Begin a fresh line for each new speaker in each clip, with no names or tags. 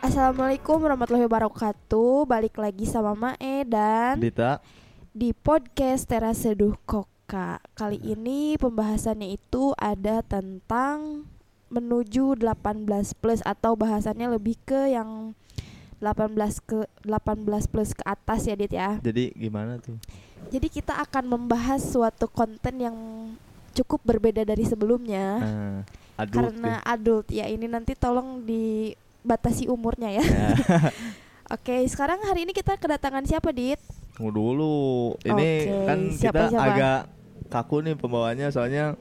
Assalamualaikum warahmatullahi wabarakatuh. Balik lagi sama Mae dan
Dita
di podcast Teras Seduh Koka. Kali ini pembahasannya itu ada tentang menuju 18 plus atau bahasannya lebih ke yang 18 ke 18 plus ke atas ya Dit ya.
Jadi gimana tuh?
Jadi kita akan membahas suatu konten yang cukup berbeda dari sebelumnya
Nah, adult
karena adult ya. Ini nanti tolong dibatasi umurnya ya.
ya.
Oke, sekarang hari ini kita kedatangan siapa, Dit?
Tunggu dulu. Ini
Oke,
kan
siapa,
kita
siapa?
agak kaku nih pembawaannya soalnya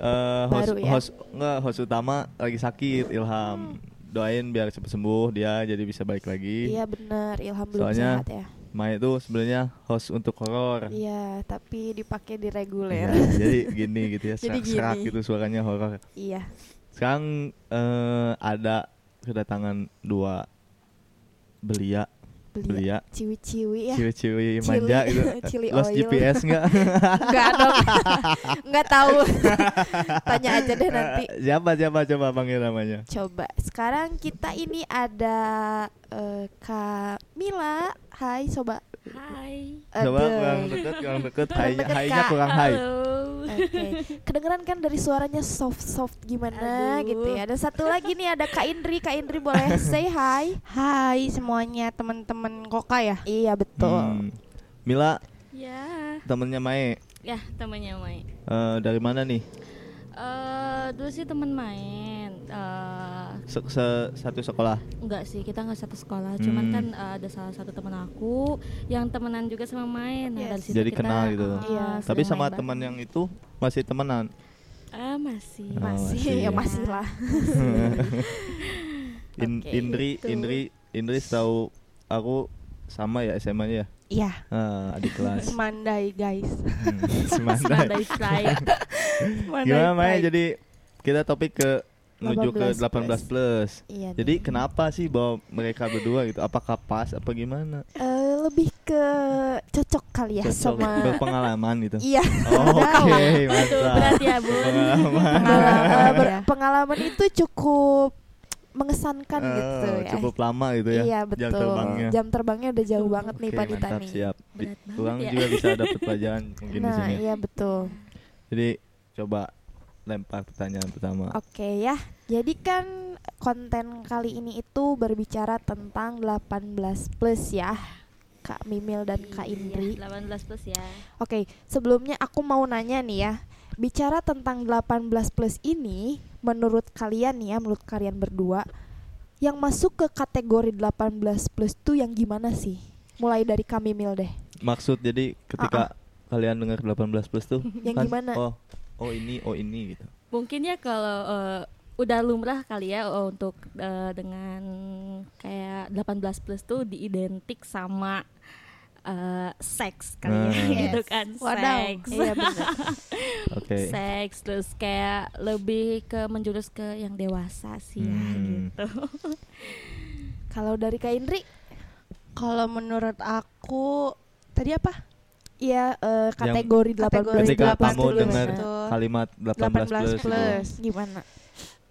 eh host
Baru ya?
host enggak host utama lagi sakit Ilham. Doain biar cepat sembuh dia jadi bisa balik lagi.
Iya benar, Ilham belum
Soalnya
sehat ya.
Mai itu sebenarnya host untuk horor.
Iya, tapi dipakai di reguler.
jadi gini gitu ya, serak-serak gitu suaranya horor.
iya.
Sekarang eh, ada kedatangan dua belia,
Belia.
belia,
Ciwi-ciwi ya.
ciri-ciri
Cili-
manja gitu.
Cili
Los
oil.
GPS enggak?
Enggak dong. Enggak tahu. Tanya aja deh nanti.
siapa siapa coba panggil namanya?
Coba. Sekarang kita ini ada eh, Kak Mila. Hai, coba.
Hai.
Coba
Aduh.
kurang deket, kurang deket, hai, hainya
Kak.
kurang hai.
Halo.
Oke, kedengeran kan dari suaranya soft soft gimana
Aduh.
gitu ya. Dan satu lagi nih ada Kak Indri. Kak Indri boleh say hi.
Hai semuanya teman-teman Koka ya.
Iya betul.
Hmm. Mila
Ya,
temennya Mae
ya temannya Mai.
Eh, dari mana nih?
Eh dulu sih teman main. Eh
Se- se- satu sekolah.
enggak sih, kita nggak satu sekolah. Cuman
Hmm.
kan eh, ada salah satu teman aku yang temenan juga sama main. Nah,
Yes.
dari situ
Jadi
kita,
kenal gitu.
eh,
Iya.
Tapi sama teman yang itu masih temenan.
Ah, masih.
Oh,
Masih,
masih.
ya masih lah.
In- Indri,
gitu.
Indri, Indri tahu aku sama ya SMA-nya ya.
Iya.
Ah, adik kelas.
Semandai guys.
Hmm, Semandai.
Semandai Pride.
Gimana Mae? Jadi kita topik ke menuju ke
18
18 plus.
Iya.
Jadi
nih.
kenapa sih bawa mereka berdua gitu? Apakah pas apa gimana?
Eh, lebih ke cocok kali ya
Cocok
sama
berpengalaman gitu.
Iya,
Oh, Oke,
Itu
mantap.
berat ya, Bun.
Pengalaman.
pengala- ber-
Ya.
pengalaman itu cukup mengesankan
Eh,
gitu ya.
Cukup lama gitu ya.
Iya betul.
Jam terbangnya.
Jam terbangnya udah jauh banget nih Dita
mantap
nih.
siap. Di-
Berat ya.
juga bisa dapat pelajaran mungkin di
Nah
sini.
iya betul.
Jadi coba lempar pertanyaan pertama.
Oke ya. Jadi kan konten kali ini itu berbicara tentang 18 plus ya. Kak Mimil dan Kak Indri.
Iya, 18 plus ya.
Oke, sebelumnya aku mau nanya nih ya. Bicara tentang 18 plus ini, menurut kalian nih ya, menurut kalian berdua, yang masuk ke kategori 18 plus tuh yang gimana sih? Mulai dari kami Mil deh.
Maksud jadi ketika kalian dengar 18 plus tuh
Yang
kan,
gimana?
Oh, oh ini, oh ini gitu.
Mungkin ya kalau eh, udah lumrah kali ya eh, untuk eh, dengan kayak 18 plus tuh diidentik sama eh, seks kali ya
Nah.
gitu
Yes.
kan
Wadaw.
seks
Iya benar.
Oke.
seks terus kayak lebih ke menjurus ke yang dewasa sih ya
Hmm.
gitu
Kalau dari Kak Indri,
Kalau menurut aku tadi apa?
ya eh, kategori 18
kategori
Ketika
18
kamu
plus
dengar kalimat 18,
18
plus, gitu.
plus.
gimana?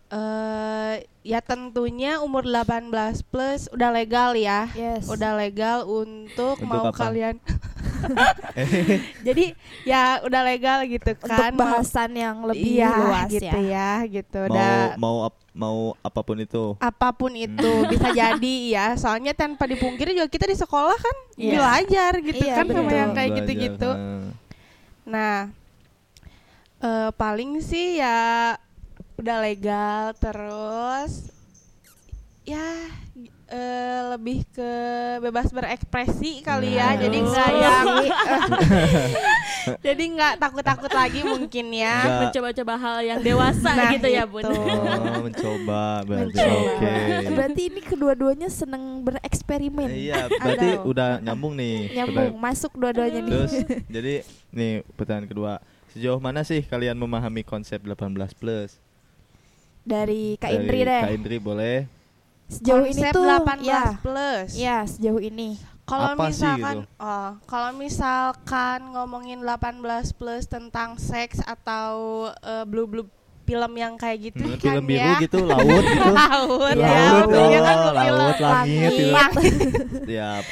Eh ya tentunya umur 18 plus udah legal ya.
Yes.
Udah legal untuk,
Untuk
mau
apa?
kalian Jadi ya udah legal gitu
Untuk
kan. mau-
bahasan yang lebih
Iya,
luas
gitu
ya.
ya, gitu.
mau
Udah
mau ap- mau apa pun itu.
apa pun itu
Hmm.
bisa jadi ya soalnya tanpa dipungkiri juga kita di sekolah kan
Iya.
belajar gitu
Iya,
kan sama
betul.
yang kayak gitu-gitu
nah.
nah eh, paling sih ya udah legal terus ya eh, lebih ke bebas berekspresi kali ya
Nah.
jadi
Oh.
nggak yang jadi nggak takut-takut lagi mungkin ya
mencoba-coba hal yang dewasa
Nah,
gitu ya bun
gitu.
Oh, mencoba berarti.
Mencoba.
Oke.
Berarti ini kedua-duanya seneng bereksperimen.
Iya, berarti
Aduh.
udah nyambung nih.
Nyambung, masuk dua-duanya nih.
Terus jadi nih pertanyaan kedua. Sejauh mana sih kalian memahami konsep 18 plus?
Dari Kak
Dari
Indri deh.
Kak Indri boleh.
Sejauh ini
Konsep
tuh
18
ya,
plus
ya sejauh ini.
Kalau
Apa sih
misalkan,
gitu?
oh, kalau misalkan ngomongin 18 plus tentang seks atau eh, blue blue film yang kayak gitu
Hmm,
kan
film biru
ya.
gitu, laut gitu.
laut
Iya,
ya,
laut,
filmnya kan
oh,
film
laut, langit, gitu.
langit.
Siap.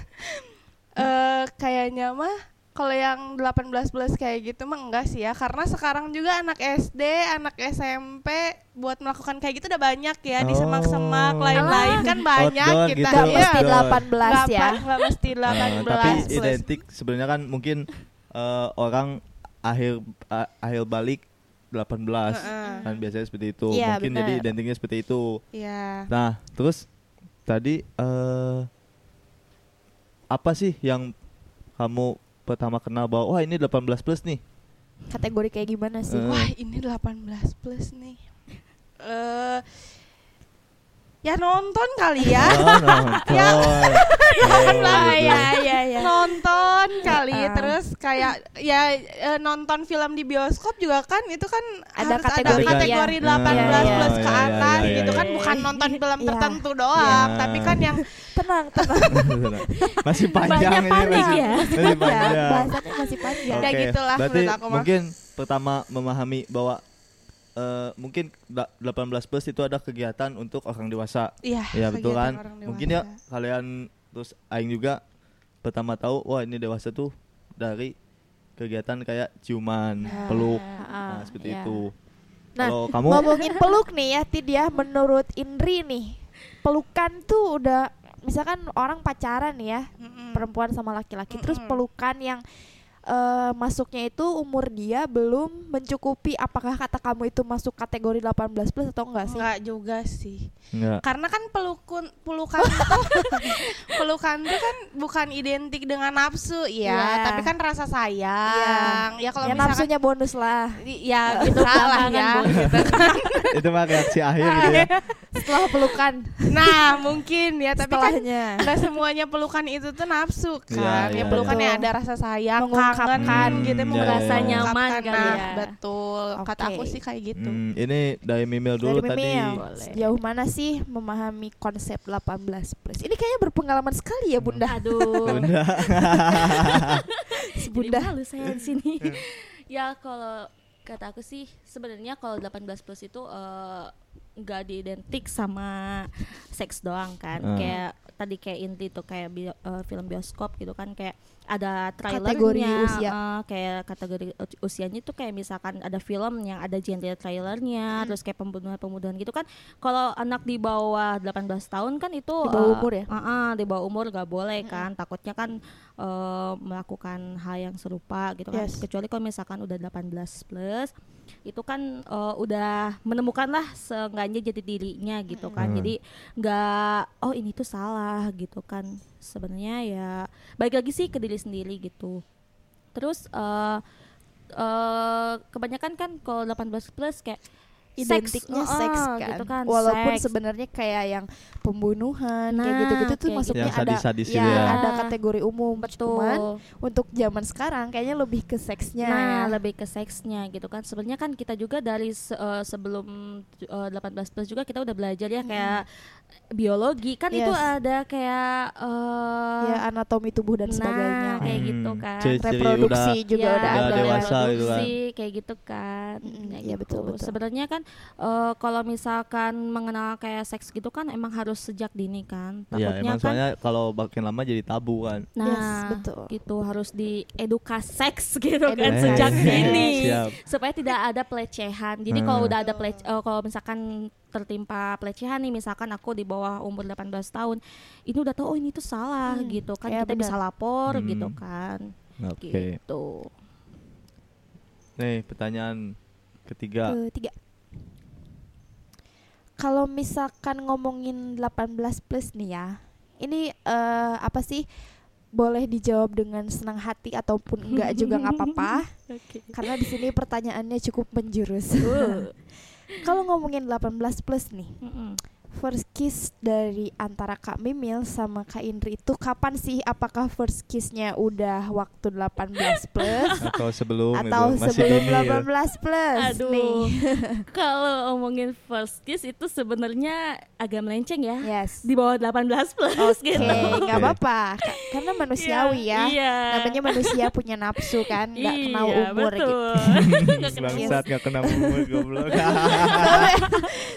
eh kayaknya mah kalau yang 18 plus kayak gitu mah enggak sih ya karena sekarang juga anak SD, anak SMP buat melakukan kayak gitu udah banyak ya di semak-semak
Oh.
lain-lain kan banyak
Outdoor
kita
gitu,
Nggak
Iya.
mesti
outdoor.
18
Nggak
ya.
pa- nggak mesti 18
Eh, tapi
plus.
identik sebenarnya kan mungkin eh, orang akhir a- akhir balik 18
Heeh.
kan biasanya seperti itu.
Iya,
mungkin jadi
benar.
identiknya seperti itu.
Iya.
Nah, terus tadi eh apa sih yang kamu pertama kenal bahwa wah ini 18 plus nih?
Kategori kayak gimana sih?
Eh.
Wah, ini 18 plus nih. Eh ya nonton kali ya.
Oh, nonton.
Ya.
Oh,
Ah,
gitu.
ya, ya, ya.
nonton kali
Ah.
terus kayak ya eh, nonton film di bioskop juga kan itu kan
Ada
harus
kategori,
ada kategori
ya.
18
Iya, iya,
plus ke
iya,
atas
iya,
gitu
iya,
kan
iya.
bukan nonton film tertentu doang tapi kan yang
Tenang, tenang.
masih panjang
Banyak
ini
panik
masih,
ya.
masih
Ya,
panjang.
bahasannya masih panjang.
Ya
Oke,
gitulah
Berarti
menurut aku mah.
mungkin pertama memahami bahwa eh, mungkin da- 18 plus itu ada kegiatan untuk orang dewasa.
iya
Ya betul kan? Mungkin ya kalian terus aing juga pertama tahu wah ini dewasa tuh dari kegiatan kayak ciuman,
Nah.
peluk.
Ah,
Nah, seperti
iya.
itu.
Nah,
Kalau kamu
ngomongin peluk nih ya Tid ya menurut Indri nih pelukan tuh udah misalkan orang pacaran nih ya
Mm-mm.
perempuan sama laki-laki terus
Mm-mm.
pelukan yang eh, masuknya itu umur dia belum mencukupi apakah kata kamu itu masuk kategori 18 plus atau enggak sih?
Enggak juga sih
enggak.
karena kan pelukun pelukan tuh pelukan tuh kan bukan identik dengan nafsu ya
Iya.
tapi kan rasa sayang ya kalau
ya
misalkan
nafsunya bonus lah
ya bisa lah
belakangan
ya gitu kan.
itu mah reaksi akhir gitu ya.
setelah pelukan
nah mungkin ya tapi kan
setelahnya
nggak semuanya pelukan itu tuh nafsu kan
Iya,
ya
iya,
pelukan
iya.
ya ada rasa sayang Kangen
Hmm,
gitu
iya,
merasa
iya.
nyaman
mengungkapkan.
kali
Nah,
ya.
betul kata
Oke.
aku sih kayak gitu
Hmm, ini dari Mimil dulu
dari
tadi.
Mimil
Boleh.
sejauh mana sih memahami konsep 18 plus ini kayaknya berpengalaman sekali ya bunda
Aduh.
Bunda.
bunda
malu saya di sini. ya kalau kata aku sih sebenarnya kalau 18 plus itu eh, nggak diidentik sama seks doang kan.
Hmm.
Kayak tadi kayak inti tuh kayak bio- eh, film bioskop gitu kan kayak ada trailernya
Kategori usia.
eh, kayak kategori usianya tuh kayak misalkan ada film yang ada genre trailernya terus kayak pembunuhan-pembunuhan gitu kan kalau anak di bawah 18 tahun kan itu
Di bawah
eh,
umur ya?
uh, uh, di bawah umur gak boleh kan takutnya kan eh, melakukan hal yang serupa gitu kan
Yes.
kecuali kalau misalkan udah 18 plus itu kan eh, udah menemukan lah seenggaknya jati dirinya gitu kan
Hmm.
jadi nggak oh ini tuh salah gitu kan sebenarnya ya baik lagi sih ke diri sendiri gitu. Terus eh eh, kebanyakan kan kalau 18 plus kayak
identiknya
seks,
seks
uh-uh,
kan,
gitu kan,
walaupun
seks.
sebenarnya kayak yang pembunuhan kayak
Nah,
gitu-gitu tuh
kayak
masuknya
Yang
ada
sadis-sadis
ya,
gitu ya.
ada kategori umum. Cuman
betul
untuk zaman sekarang kayaknya lebih ke seksnya.
Nah, lebih ke seksnya gitu kan. Sebenarnya kan kita juga dari eh, sebelum eh, 18 plus juga kita udah belajar ya kayak biologi kan itu
Yes.
ada kayak eh
ya anatomi tubuh dan
nah,
sebagainya
kayak
Hmm,
gitu kan.
reproduksi
udah-
juga
Ya,
udah
udah
ada
dewasa gitu kan.
reproduksi, kayak gitu kan. Kayak
iya,
gitu.
betul, betul.
Sebenarnya kan eh, kalau misalkan mengenal kayak seks gitu kan emang harus sejak dini kan.
Iya,
Takutnya
emang
kan
soalnya kalau makin lama jadi tabu kan.
Nah,
Yes, betul.
gitu harus diedukasi seks gitu kan sejak
Eh,
dini
siap.
supaya tidak ada pelecehan. Jadi kalau
Hmm.
udah ada pelece eh, kalau misalkan tertimpa pelecehan nih misalkan aku di bawah umur 18 tahun, ini udah tahu oh ini tuh salah
Hmm,
gitu kan
ya
kita bisa
benar.
lapor
Hmm.
gitu kan.
Oke.
Gitu.
Nih, pertanyaan ketiga.
ketiga kalau misalkan ngomongin 18 plus nih ya ini eh, apa sih boleh dijawab dengan senang hati ataupun enggak juga nggak apa-apa
Oke.
karena di sini pertanyaannya cukup menjurus
Uh.
kalau ngomongin 18 plus nih
Mm-mm.
First kiss dari antara Kak Mimil sama Kak Indri itu kapan sih? Apakah first kissnya udah waktu 18 plus
Atau sebelum
atau
itu masih
sebelum
dini gitu.
18 plus
Aduh.
nih?
Kalau ngomongin first kiss itu sebenarnya agak melenceng ya.
Yes.
Di bawah 18 plus
Oke,
gitu.
nggak
Oke.
apa-apa. Ka- Karena manusiawi ya.
Iya.
Namanya manusia punya nafsu kan, nggak kenal
Iya,
umur gitu.
betul. Nggak kenal umur.
Bangsat gak kenal umur goblok.
tapi,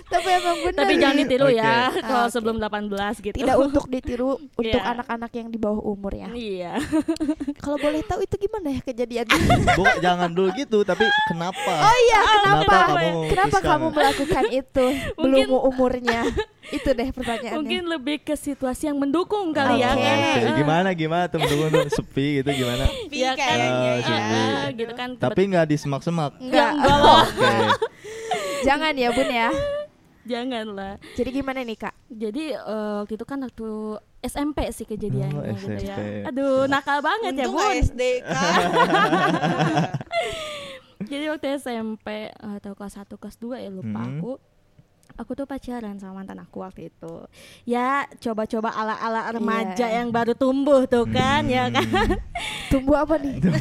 tapi emang bener.
Tapi jangan ditiru
Oke.
ya kalau
Oke.
sebelum 18 gitu.
Tidak untuk ditiru untuk
Iya.
anak-anak yang di bawah umur ya.
Iya.
Kalau boleh tahu itu gimana ya kejadiannya?
Bu, jangan dulu gitu, tapi kenapa?
Oh iya, kenapa?
Kenapa kamu
Kenapa kamu melakukan itu
Mungkin-
belum umurnya? itu deh pertanyaannya.
Mungkin lebih ke situasi yang mendukung kali ya
Oke.
kan.
Oke,
Eh,
gimana gimana tuh tuh sepi gitu gimana?
Sepi
Iya kan?
kayaknya
Oh,
ya.
sepi.
eh, gitu kan.
Tapi nggak disemak-semak.
Enggak.
enggak.
Jangan ya, Bun ya.
Janganlah.
Jadi gimana nih, Kak?
Jadi eh, waktu itu kan waktu SMP sih kejadiannya
Oh,
gitu ya.
SMP.
Aduh, nakal banget ya,
Untung
Bun.
nggak SD kan.
Jadi waktu SMP eh, atau kelas 1 kelas 2 ya lupa
Hmm.
aku. Aku tuh pacaran sama mantan aku waktu itu. Ya, coba-coba ala-ala remaja
Iya.
yang baru tumbuh tuh kan, ya
Hmm.
kan.
Tumbuh apa nih?
Itu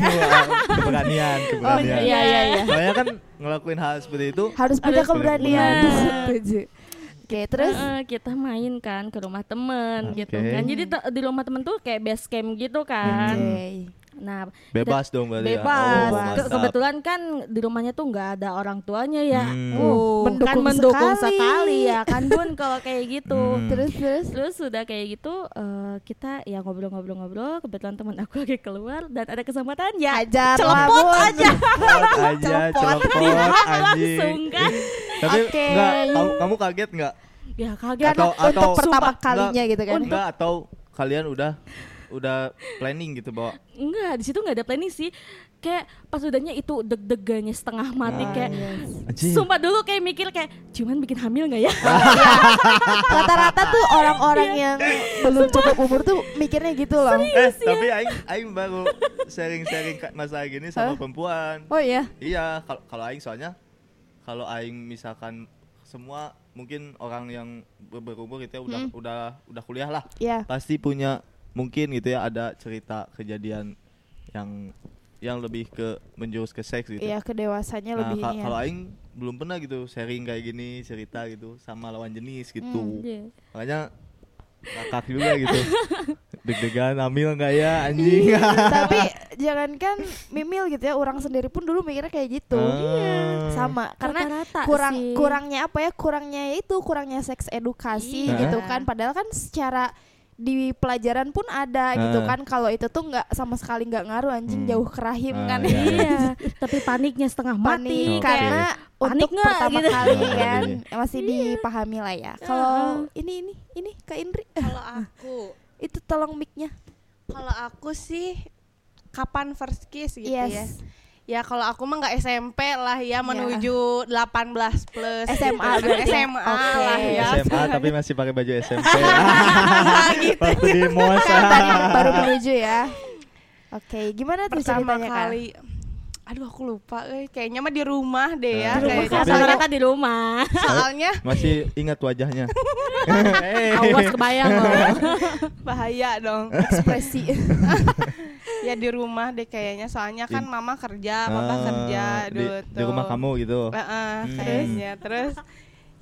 keberanian,
Oh
keberanian.
iya iya iya.
Soalnya kan ngelakuin hal seperti itu
Harus punya
Harus
keberanian. Setuju. Oke, terus
Eh, kita main kan ke rumah temen gitu
Oke.
kan. Jadi di rumah temen tuh kayak base camp gitu kan.
Oke.
Nah,
bebas dong berarti ya.
bebas.
Oh,
Ke-
mantap.
kebetulan kan di rumahnya tuh nggak ada orang tuanya ya.
Hmm.
Uh,
Mendukung
kan mendukung
sekali.
sekali. ya kan Bun kalau kayak gitu.
Hmm.
Terus terus
Terus sudah kayak gitu eh, kita ya ngobrol-ngobrol-ngobrol. Kebetulan teman aku lagi keluar dan ada kesempatan ya.
ajar
celepot aja.
Celepot aja, celepot.
Langsung kan.
Tapi
Oke.
enggak kamu, kamu kaget enggak?
Ya kaget.
Atau
Untuk
atau
pertama
Sumpah,
kalinya gitu kan.
Enggak atau kalian udah udah planning gitu bahwa
Enggak, di situ nggak ada planning sih. Kayak pas udahnya itu deg-degannya setengah mati
Ah,
kayak
anjing.
Sumpah dulu kayak mikir kayak cuman bikin hamil nggak ya?
Rata-rata tuh orang-orang yang belum cukup umur tuh mikirnya gitu loh.
Eh, tapi aing aing baru sharing-sharing masalah gini sama
Hah?
perempuan.
Oh iya.
Iya, kalau kalau aing soalnya kalau aing misalkan semua mungkin orang yang ber- berumur gitu ya udah
Hmm.
udah udah kuliah lah.
Iya.
Pasti punya mungkin gitu ya ada cerita kejadian yang yang lebih ke menjurus ke seks gitu.
Iya, kedewasanya
Nah,
lebih
ka-
ya.
kalau aing belum pernah gitu sharing kayak gini, cerita gitu sama lawan jenis gitu.
Hmm,
Iya.
Makanya ngakak juga gitu. Deg-degan hamil enggak ya anjing.
Tapi jangankan Mimil gitu ya, orang sendiri pun dulu mikirnya kayak gitu.
Ah.
Sama, karena
Rata-rata
kurang
sih.
kurangnya apa ya? Kurangnya itu kurangnya seks edukasi
Iya.
gitu kan. Padahal kan secara di pelajaran pun ada gitu
Ah.
kan. Kalau itu tuh nggak sama sekali nggak ngaruh anjing
Hmm.
jauh ke rahim
Ah,
kan.
iya.
Iya, tapi paniknya setengah mati
Panik
Oke.
karena
Panik
untuk
nggak
pertama
gitu.
kali
Iya,
kan
iya.
masih dipahami lah ya. Kalau ini ini ini Kak Indri
Kalau aku,
itu tolong mic-nya.
kalau aku sih kapan first kiss gitu
Yes.
ya. Ya kalau aku mah nggak SMP lah ya menuju 18 plus.
SMA
gitu.
ya?
SMA
Oke.
lah ya.
SMA tapi masih pakai baju SMP.
gitu.
Waktu di mos.
Kan tadi baru menuju ya. Oke, gimana tuh
Pertama
ceritanya Kak?
Aduh aku lupa eh. Kayaknya mah di rumah deh ya
Di rumah.
kayaknya. Soalnya,
Rata-rata di rumah.
soalnya
Masih ingat wajahnya. Eh.
Awas kebayang loh.
bahaya dong.
Ekspresi.
ya di rumah deh kayaknya soalnya kan mama kerja, papa
Ah,
kerja
di,
dulu
di rumah kamu gitu.
Heeh,
Hmm.
kayaknya terus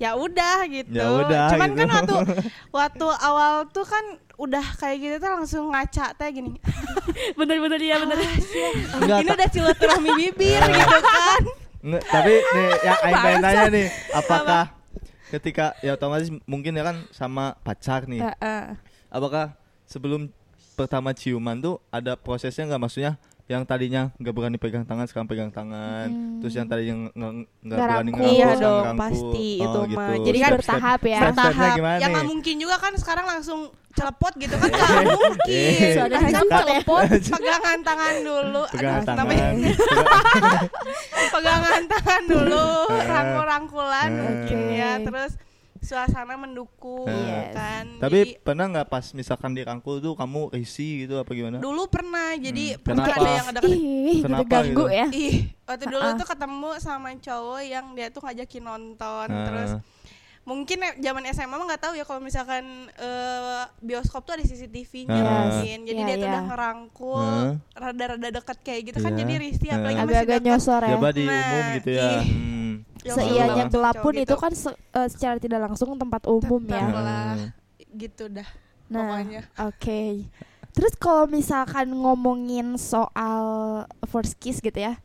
ya udah gitu.
Ya udah,
Cuman
gitu.
kan waktu waktu awal tuh kan udah kayak gitu tuh langsung ngaca teh gini.
Bener-bener ya bener.
Enggak,
Ini
ta-
udah silaturahmi bibir gitu kan.
Nge- tapi nih yang Aing pengen tanya nih, apakah ketika ya otomatis mungkin ya kan sama pacar nih,
Heeh.
apakah sebelum pertama ciuman tuh ada prosesnya nggak maksudnya yang tadinya nggak berani pegang tangan sekarang pegang tangan,
Hmm.
terus yang tadinya nge- nge- nggak
Nggak
berani
rangkul.
ngerangkul
Iya
sekarang
dong,
ngerangkul.
pasti
Oh,
itu
gitu.
mah. Jadi kan
bertahap ya.
Bertahap. Ya nggak mungkin juga kan sekarang langsung celepot gitu kan nggak mungkin.
Eh,
Suara
Kan celepot, pegangan tangan dulu.
pegangan tangan.
pegangan tangan dulu,
Eh.
rangkul-rangkulan
Eh.
mungkin ya. Terus suasana mendukung
Yes.
kan.
Tapi
Jadi,
pernah nggak pas misalkan dirangkul tuh kamu risih gitu apa gimana?
dulu pernah jadi
Hmm,
pernah
kenapa?
ada yang ada
Ih,
Kenapa
ganggu
gitu?
ya.
ih waktu dulu
Ah.
tuh ketemu sama cowok yang dia tuh ngajakin nonton
Ah.
terus mungkin eh, zaman SMA mah nggak tahu ya kalau misalkan eh, bioskop tuh ada CCTV-nya
Yes.
mungkin jadi
Iya,
dia tuh
iya.
udah ngerangkul
Heeh.
rada-rada dekat kayak gitu kan
Iya.
jadi risih apalagi
Heeh.
masih
agak-agak
deket.
nyosor ya
di
Nah,
umum gitu ya.
ih.
Hmm.
Yang
seianya gelap pun
gitu.
itu kan se- eh, secara tidak langsung tempat umum
Tetap
ya
lah. Gitu dah
Nah,
pokoknya
oke. Terus kalau misalkan ngomongin soal first kiss gitu ya.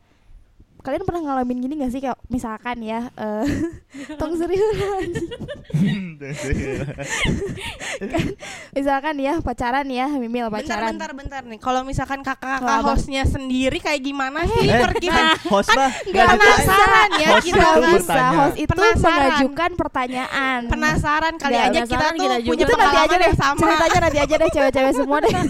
Kalian pernah ngalamin gini gak sih kayak misalkan ya eh tong serius anjing. misalkan ya pacaran ya Mimil
bentar
pacaran.
bentar bentar nih kalau misalkan
Kalau
kakak-kakak
abang-
hostnya sendiri kayak gimana sih
Eh,
per kita
host mah
Nggak penasaran ya
Host
kita
itu
bisa host itu
Penasaran.
mengajukan pertanyaan.
penasaran kali aja kita
penasaran
tuh
kita
punya
itu nanti aja deh
yang sama
ceritanya nanti aja deh cewek-cewek semua deh.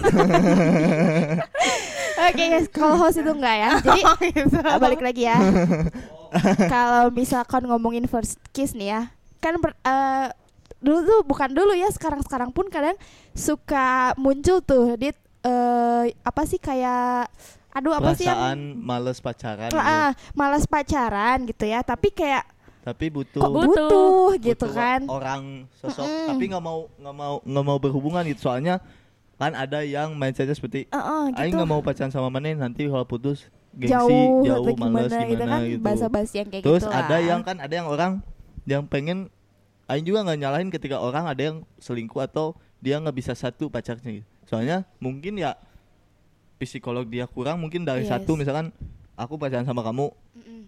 Oke guys, kalau host itu enggak ya. Jadi
Oh, gitu.
Uh, balik lagi ya. Kalau misalkan ngomongin first kiss nih ya, kan ber- eh, dulu tuh bukan dulu ya, sekarang-sekarang pun kadang suka muncul tuh di eh, apa sih kayak aduh apa sih
perasaan
yang
males pacaran gitu.
ah, malas pacaran gitu ya, tapi kayak
tapi butuh
kok
Butuh.
butuh, gitu
butuh
kan.
orang sosok
Mm-mm.
tapi nggak mau nggak mau nggak mau berhubungan gitu soalnya kan ada yang mindsetnya seperti
eh,
Aing
gitu.
nggak mau pacaran sama mana nanti kalau putus gengsi
jauh,
jauh,
atau
males
gimana, gitu kan
gitu.
bahasa basi yang kayak
Terus
gitu
ada
lah.
yang kan ada yang orang yang pengen Aing juga nggak nyalahin ketika orang ada yang selingkuh atau dia nggak bisa satu pacarnya gitu. Soalnya mungkin ya psikolog dia kurang mungkin dari
Yes.
satu misalkan aku pacaran sama kamu
Mm-mm.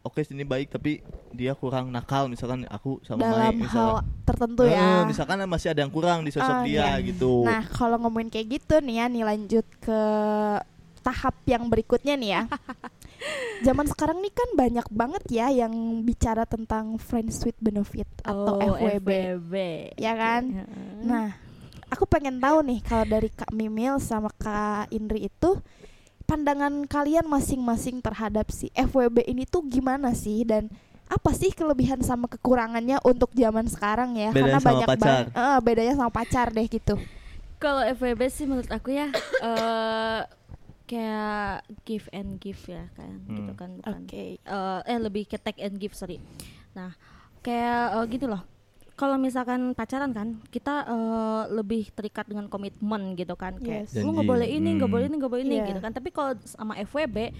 oke sini baik tapi dia kurang nakal misalkan aku sama
dalam
Mai
hal tertentu
Eh,
ya.
misalkan masih ada yang kurang di sosok
Ah,
dia
iya.
gitu
Nah, kalau ngomongin kayak gitu nih ya, nih lanjut ke tahap yang berikutnya nih ya. Zaman sekarang nih kan banyak banget ya yang bicara tentang friends with benefit atau
Oh,
FWB.
FWB.
Ya kan?
Heeh.
Nah, aku pengen tahu nih kalau dari Kak Mimil sama Kak Indri itu pandangan kalian masing-masing terhadap si FWB ini tuh gimana sih dan apa sih kelebihan sama kekurangannya untuk zaman sekarang ya?
Bedanya
Karena
sama
banyak
pacar.
banget eh, bedanya sama pacar deh gitu.
Kalau FWB sih menurut aku ya eh kayak give and give ya kan gitu
Hmm.
kan bukan
Oke.
eh, eh lebih ke take and give sorry nah kayak eh, gitu loh kalau misalkan pacaran kan kita eh, lebih terikat dengan komitmen gitu kan kayak
Yes.
lu nggak boleh ini nggak
Hmm.
boleh ini nggak boleh ini
Iya.
gitu kan tapi kalau sama FWB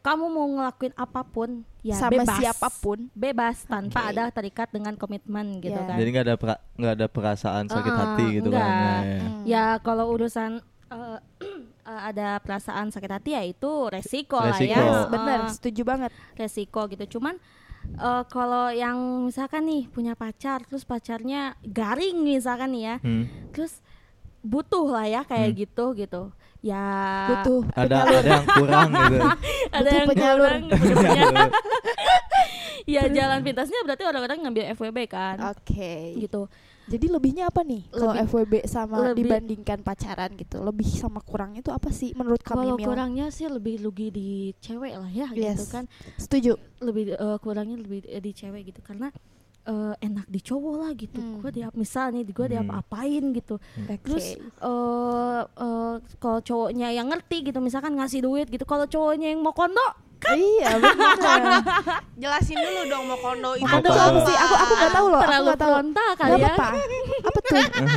kamu mau ngelakuin apa pun ya
sama
bebas
siapa pun.
bebas tanpa
Oke.
ada terikat dengan komitmen gitu
Iya.
kan
jadi nggak ada nggak ada perasaan sakit
Uh-uh,
hati gitu kan
enggak.
ya, ya.
Hmm.
Ya kalau urusan eh, eh, ada perasaan sakit hati ya itu resiko, lah
Resiko.
ya.
Yes,
Eh,
bener, setuju banget.
resiko gitu. Cuman eh, kalau yang misalkan nih punya pacar terus pacarnya garing misalkan nih ya.
Hmm.
Terus butuh lah ya kayak
Hmm.
gitu gitu. Ya
Butuh
ada ada yang kurang gitu
ada
butuh
yang
penyalur.
kurang, penyalur. ya jalan pintasnya berarti orang-orang ngambil FWB kan.
Oke.
Gitu.
Jadi lebihnya apa nih kalau FWB sama
lebih-
dibandingkan pacaran gitu? Lebih sama kurangnya itu apa sih menurut kami
Kalau kurangnya sih lebih lugi di cewek lah ya gitu
Yes.
kan.
Setuju.
lebih eh, kurangnya lebih di, di cewek gitu karena eh, enak di cowok lah gitu
Hmm.
gue dia misal nih gue
Hmm.
diapa-apain gitu
Oke.
terus eh eh, kalau cowoknya yang ngerti gitu misalkan ngasih duit gitu kalau cowoknya yang mau kondo
iya benar.
jelasin dulu dong mau kondo itu
Aduh, apa sih? Aku aku nggak tahu loh. Aku
terlalu
nggak tahu.
frontal
Gak
kali ya
apa-apa. Apa tuh?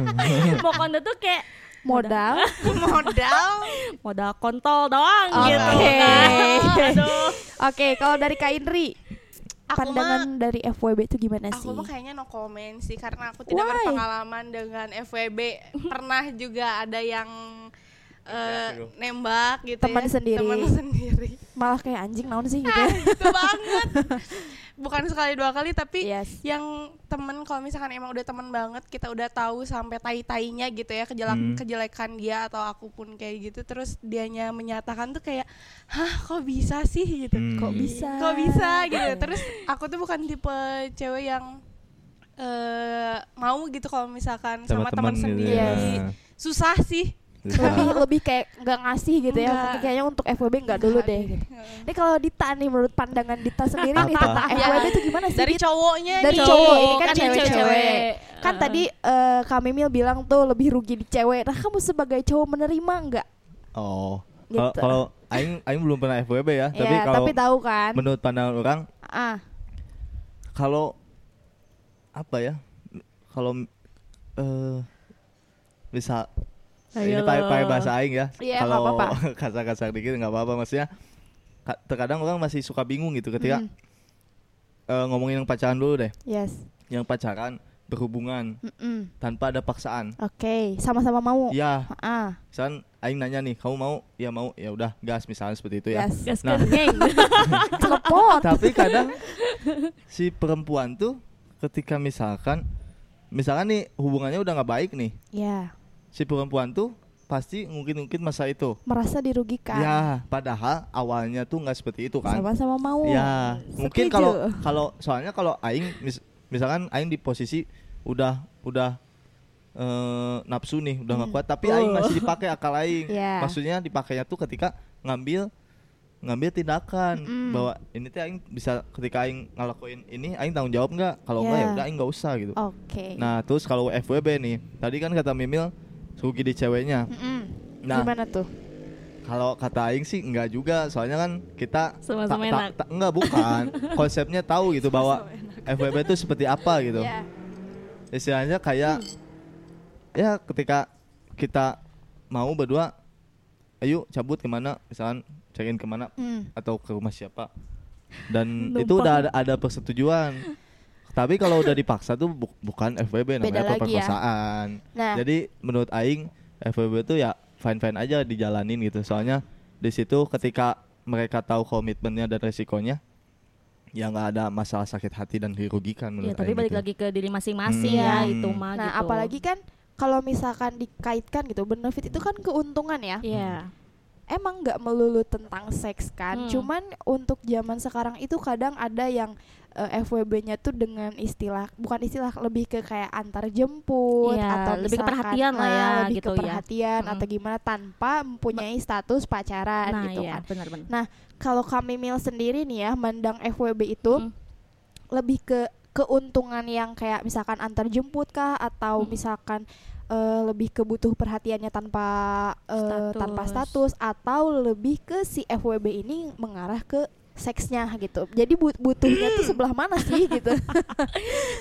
mau kondo tuh kayak
Modal.
modal
modal kontol doang
Oke.
gitu kan. aduh
Oke, kalau dari Kak Indri,
aku
pandangan dari FWB itu gimana sih?
Aku mah kayaknya no comment sih karena aku tidak
Why?
berpengalaman dengan FWB. Pernah juga ada yang eh, nembak gitu
Teman
ya.
sendiri.
Teman sendiri.
Malah kayak anjing naon sih gitu.
Ah,
ya.
gitu banget. Bukan sekali dua kali tapi
yes.
yang temen kalau misalkan emang udah temen banget kita udah tahu sampai tai-tainya gitu ya kejelek
Hmm.
kejelekan dia atau aku pun kayak gitu terus dianya menyatakan tuh kayak hah kok bisa sih gitu
Hmm.
Kok bisa?
kok bisa gitu terus aku tuh bukan tipe cewek yang eh mau gitu kalau misalkan sama, teman
teman gitu
sendiri
Yes.
ya.
susah sih.
Lebih lebih kayak nggak ngasih gitu ya.
Nggak.
Kayaknya untuk FWB nggak dulu deh.
deh.
Gitu. Ini kalau Dita nih menurut pandangan Dita sendiri nih tentang FWB itu gimana sih?
dari cowoknya
Dari
nih.
cowok, ini kan
Kan
cewek-cewek.
cewek.
Kan tadi eh Kak Mimil bilang tuh lebih rugi di cewek. Nah, kamu sebagai cowok menerima nggak?
oh
Gitu.
kalau aing aing belum pernah FWB ya tapi
Ya,
kalau
tapi tahu kan?
menurut pandangan orang
Ah,
kalau apa ya kalau eh bisa ini
Ayo lo.
pakai bahasa aing ya.
Iya,
kalau kasar-kasar dikit nggak apa-apa maksudnya. ka- Terkadang orang masih suka bingung gitu ketika
Mm,
eh, ngomongin yang pacaran dulu deh.
yes.
Yang pacaran berhubungan
Mm-mm.
tanpa ada paksaan.
Oke, sama-sama mau.
Ya,
Ah,
misalkan aing nanya nih, kamu mau? Ya mau. Ya udah, gas misalnya seperti itu ya.
yes.
Gas
Nah.
geng.
Telepon.
Tapi kadang si perempuan tuh ketika misalkan misalkan nih hubungannya udah nggak baik nih,
Ya,
si perempuan tuh pasti mungkin-mungkin masa itu.
merasa dirugikan.
Ya, padahal awalnya tuh nggak seperti itu kan.
Sama-sama mau.
Ya, mungkin
Setuju.
kalau kalau soalnya kalau aing mis- misalkan aing di posisi udah udah eh, nafsu nih, udah nggak
Hmm.
kuat tapi aing
Oh.
masih dipakai akal aing.
Ya.
Maksudnya dipakainya tuh ketika ngambil ngambil tindakan
Mm-mm.
bahwa ini tuh aing bisa ketika aing ngelakuin ini aing tanggung jawab nggak? Kalau nggak
Ya.
ya udah aing nggak usah gitu.
Oke.
Nah, terus kalau FWB nih, tadi kan kata Mimil rugi di ceweknya.
Mm-mm.
Nah,
Gimana tuh?
kalau kata aing sih enggak juga, soalnya kan kita
Sama-sama
ta- ta-
enak.
ta- enggak bukan. Konsepnya tahu gitu bahwa FWB itu seperti apa gitu.
Ya.
Istilahnya kayak ya ketika kita mau berdua ayo cabut ke mana misalkan cekin ke mana
Mm.
atau ke rumah siapa dan itu udah ada, ada persetujuan tapi kalau udah dipaksa tuh bu- bukan FWB
Beda
namanya
lagi ya.
pemerkosaan
Nah,
jadi menurut Aing FWB itu ya fine fine aja dijalanin gitu soalnya di situ ketika mereka tahu komitmennya dan resikonya ya nggak ada masalah sakit hati dan dirugikan
Ya,
menurut
tapi
Aing
balik
gitu.
lagi ke diri masing-masing
Hmm.
ya
Iya.
itu mah
nah
gitu.
apalagi kan kalau misalkan dikaitkan gitu, benefit itu kan keuntungan ya.
Iya.
Emang nggak melulu tentang seks kan,
Hmm.
cuman untuk zaman sekarang itu kadang ada yang eh, FWB-nya tuh dengan istilah bukan istilah lebih ke kayak antar jemput
Iya,
atau
lebih ke perhatian lah
ah,
ya,
lebih
gitu
ke
ya.
perhatian
Mm-mm.
atau gimana tanpa mempunyai status pacaran
Nah,
gitu
iya,
kan.
benar-benar.
Kalau kami mil sendiri nih ya mandang FWB itu
Mm.
lebih ke keuntungan yang kayak misalkan antar jemput kah atau
Mm.
misalkan eh, lebih ke butuh perhatiannya tanpa eh, tanpa status atau lebih ke si FWB ini mengarah ke seksnya gitu. Jadi but- butuhnya tuh sebelah mana sih gitu.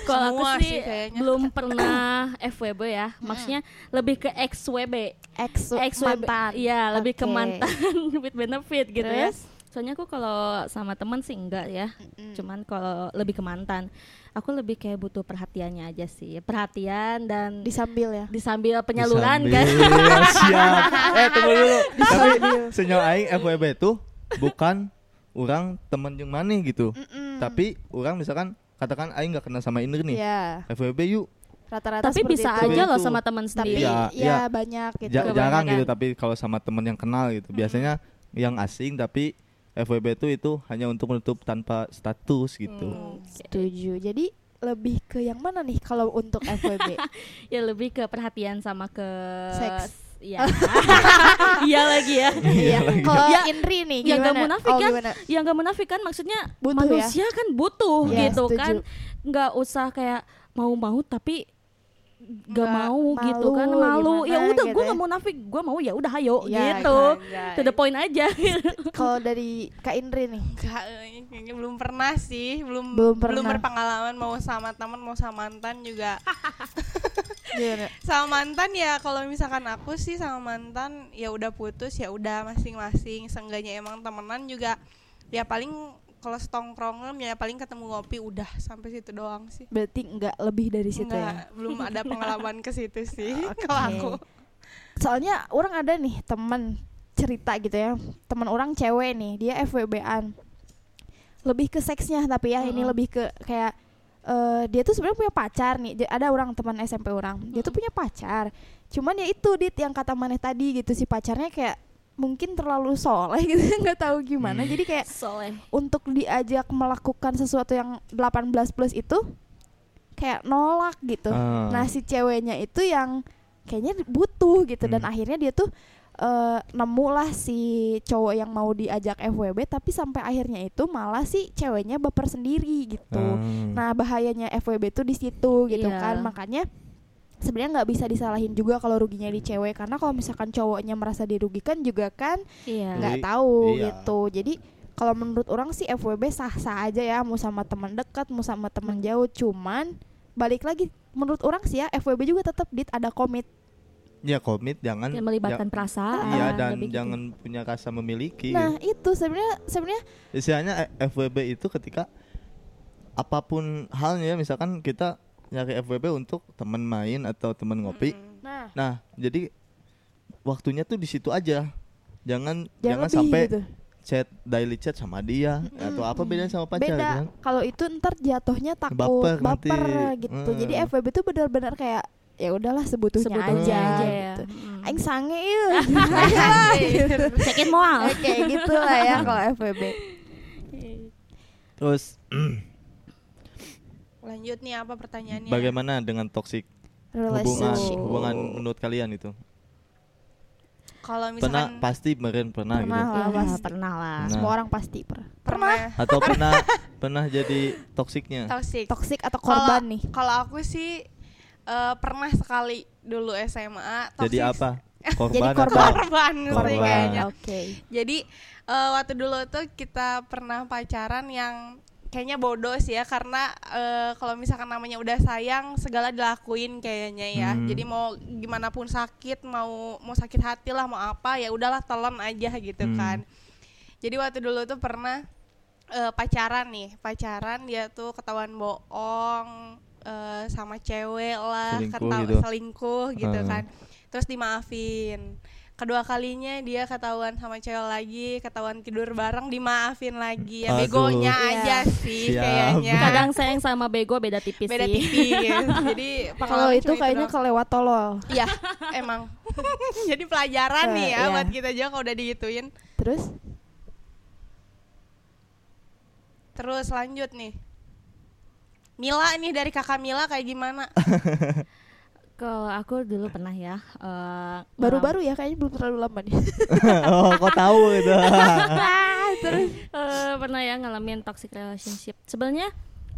Kalau aku sih
sih kayaknya.
belum pernah FWB ya. Maksudnya lebih ke XWB.
Ex
XWB.
mantan.
Iya, lebih ke mantan with benefit gitu ya.
Terus?
Soalnya aku kalau sama teman sih enggak ya.
Mm.
Cuman kalau lebih ke mantan, aku lebih kayak butuh perhatiannya aja sih. Perhatian dan
disambil ya.
disambil penyaluran kan.
Disambil, siap eh tunggu dulu tapi senyawa aing FWB tuh bukan orang temen yang mana gitu
Mm-mm.
tapi orang misalkan katakan aing nggak kenal sama Indri nih
ya
FWB yuk
rata-rata
Tapi bisa
itu.
aja loh
Itu.
sama teman
Tapi
sendiri.
Iya,
ya,
iya.
banyak gitu.
Ja- jarang gitu tapi kalau sama temen yang kenal gitu biasanya yang asing tapi FWB tuh itu hanya untuk menutup tanpa status gitu
Hmm,
Setuju. Jadi lebih ke yang mana nih kalau untuk FWB?
ya lebih ke perhatian sama ke
Seks.
Iya. Iya lagi ya.
Iya. Kalau
Ya,
Indri nih
ya
gimana?
nggak munafik
oh,
kan?
gimana?
Yang gak munafik kan maksudnya
Butuh
manusia kan butuh
Iya,
gitu
setuju.
kan. nggak usah kayak mau-mau tapi gak
Nggak
mau gitu
malu,
kan malu ya udah
gitu
gue
ya.
nggak munafik gue mau ya udah hayo
Iya,
gitu
enggak,
to the point aja
Kalau dari Kak Indri nih.
Enggak, eh, kayaknya belum pernah sih, belum
Belum pernah.
berpengalaman mau sama teman mau sama mantan juga. Sama mantan ya kalau misalkan aku sih sama mantan ya udah putus ya udah masing-masing. Seenggaknya emang temenan juga ya paling kalau setongkrongan ya paling ketemu ngopi udah sampai situ doang sih.
Berarti nggak lebih dari situ
Enggak,
ya?
belum ada pengalaman ke situ sih
Oke.
kalau aku.
Soalnya orang ada nih teman cerita gitu ya. Teman orang cewek nih, dia FWB-an. Lebih ke seksnya tapi ya ini
Mm-mm.
lebih ke kayak eh, dia tuh sebenarnya punya pacar nih. Ada orang teman SMP orang. Dia tuh punya pacar. Cuman ya itu dit yang kata maneh tadi gitu si pacarnya kayak mungkin terlalu soleh gitu nggak tahu gimana
Hmm.
jadi kayak
soleh
untuk diajak melakukan sesuatu yang 18 plus itu kayak nolak gitu.
Ah.
Nah si ceweknya itu yang kayaknya butuh gitu dan
Hmm.
akhirnya dia tuh eh, nemu lah si cowok yang mau diajak FWB tapi sampai akhirnya itu malah si ceweknya baper sendiri gitu.
Hmm.
Nah bahayanya FWB tuh di situ gitu
Iya.
kan makanya sebenarnya nggak bisa disalahin juga kalau ruginya di cewek karena kalau misalkan cowoknya merasa dirugikan juga kan
iya
nggak
Jadi,
tahu
iya.
gitu jadi kalau menurut orang sih FWB sah-sah aja ya mau sama teman dekat mau sama teman jauh cuman balik lagi menurut orang sih ya FWB juga tetap dit ada komit
Ya komit jangan
yang melibatkan
ja-
perasaan
Iya dan
gitu.
jangan punya rasa memiliki.
nah itu sebenarnya sebenarnya
Istilahnya eh, FWB itu ketika apa pun halnya misalkan kita nyari FWB untuk teman main atau teman ngopi.
Mm.
nah
Nah, jadi waktunya tuh di situ aja. Jangan jangan,
jangan, lebih
sampai
gitu.
chat daily chat sama dia atau apa bedanya sama pacar gitu
beda
kan?
kalau itu ntar jatuhnya takut
Baper
baper,
nanti.
gitu
Hmm.
jadi FWB itu benar-benar kayak ya udahlah sebutuhnya
Sebutuhnya
aja,
aja ya.
gitu.
Mm.
Aing sange ieu.
Cekin moal.
kayak gitu lah ya kalau FWB
Terus
Lanjut nih apa pertanyaannya?
bagaimana dengan toxic hubungan hubungan menurut kalian itu?
Kalau
Pernah
misalkan
pasti meren pernah,
Pernah
gitu.
lah. Pasti.
pernah lah.
Nah.
semua orang pasti pernah
pernah
Atau pernah pernah jadi toksiknya?
toxic.
toksik atau korban nih
Kalau aku sih eh, pernah sekali dulu SMA.
Jadi
toxic-
apa? Korban,
Jadi
atau
korban.
Korban,
Korban.
kayaknya.
oke
Jadi eh, waktu dulu tuh kita pernah pacaran yang kayaknya bodoh sih ya karena eh, kalau misalkan namanya udah sayang segala dilakuin kayaknya ya.
Hmm.
Jadi mau gimana pun sakit, mau mau sakit hati lah, mau apa ya udahlah telan aja gitu
Hmm.
kan. Jadi waktu dulu tuh pernah eh, pacaran nih, pacaran dia tuh ketahuan bohong eh, sama cewek lah,
Selingkuh gitu.
selingkuh gitu kan. Terus dimaafin kedua kalinya dia ketahuan sama cewek lagi ketahuan tidur bareng dimaafin lagi ya
Aduh.
begonya
Iya.
aja sih
Siap.
kayaknya
Kadang sayang sama bego beda tipis
beda
sih.
tipis jadi
kalau itu kayaknya kelewat tolol
iya emang jadi pelajaran
Eh,
nih ya
iya.
buat kita juga kalau udah digituin
terus
terus lanjut nih Mila nih dari kakak Mila kayak gimana
Kalau aku dulu pernah ya. eh,
baru-baru ya kayaknya belum terlalu lama nih
oh, kok tahu gitu.
terus eh, pernah ya ngalamin toxic relationship. Sebenarnya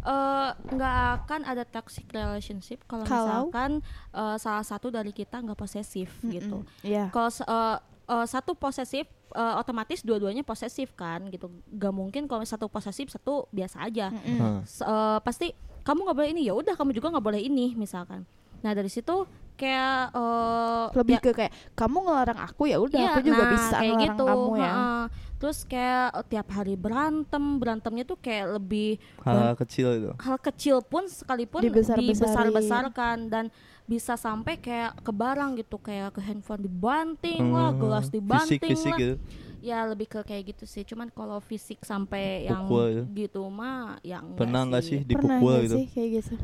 eh, nggak akan ada toxic relationship kalau misalkan eh, salah satu dari kita nggak posesif gitu.
Iya
Kalau eh, eh, satu posesif eh, otomatis dua-duanya posesif kan gitu. Gak mungkin kalau satu posesif satu biasa aja.
Mm-mm.
Hah.
S- eh, pasti kamu nggak boleh ini ya udah kamu juga nggak boleh ini misalkan. Nah dari situ kayak eh,
lebih
ya-
ke kayak kamu ngelarang aku ya udah
Iya,
aku juga
nah,
bisa
kayak
ngelarang
gitu.
kamu ya
heeh. Terus kayak eh, tiap hari berantem, berantemnya tuh kayak lebih
Hal kecil itu.
hal kecil pun sekalipun
Dibesar-besarin.
dibesar-besarkan dan bisa sampai kayak ke barang gitu kayak ke handphone dibanting lah,
Hmm,
gelas dibanting
Fisik-fisik
lah.
gitu.
Ya lebih ke kayak gitu sih. Cuman kalau fisik sampai yang
Pukul
gitu mah ya enggak
Pernah nggak sih
pernah
dipukul
nggak
gitu?
sih kayak gitu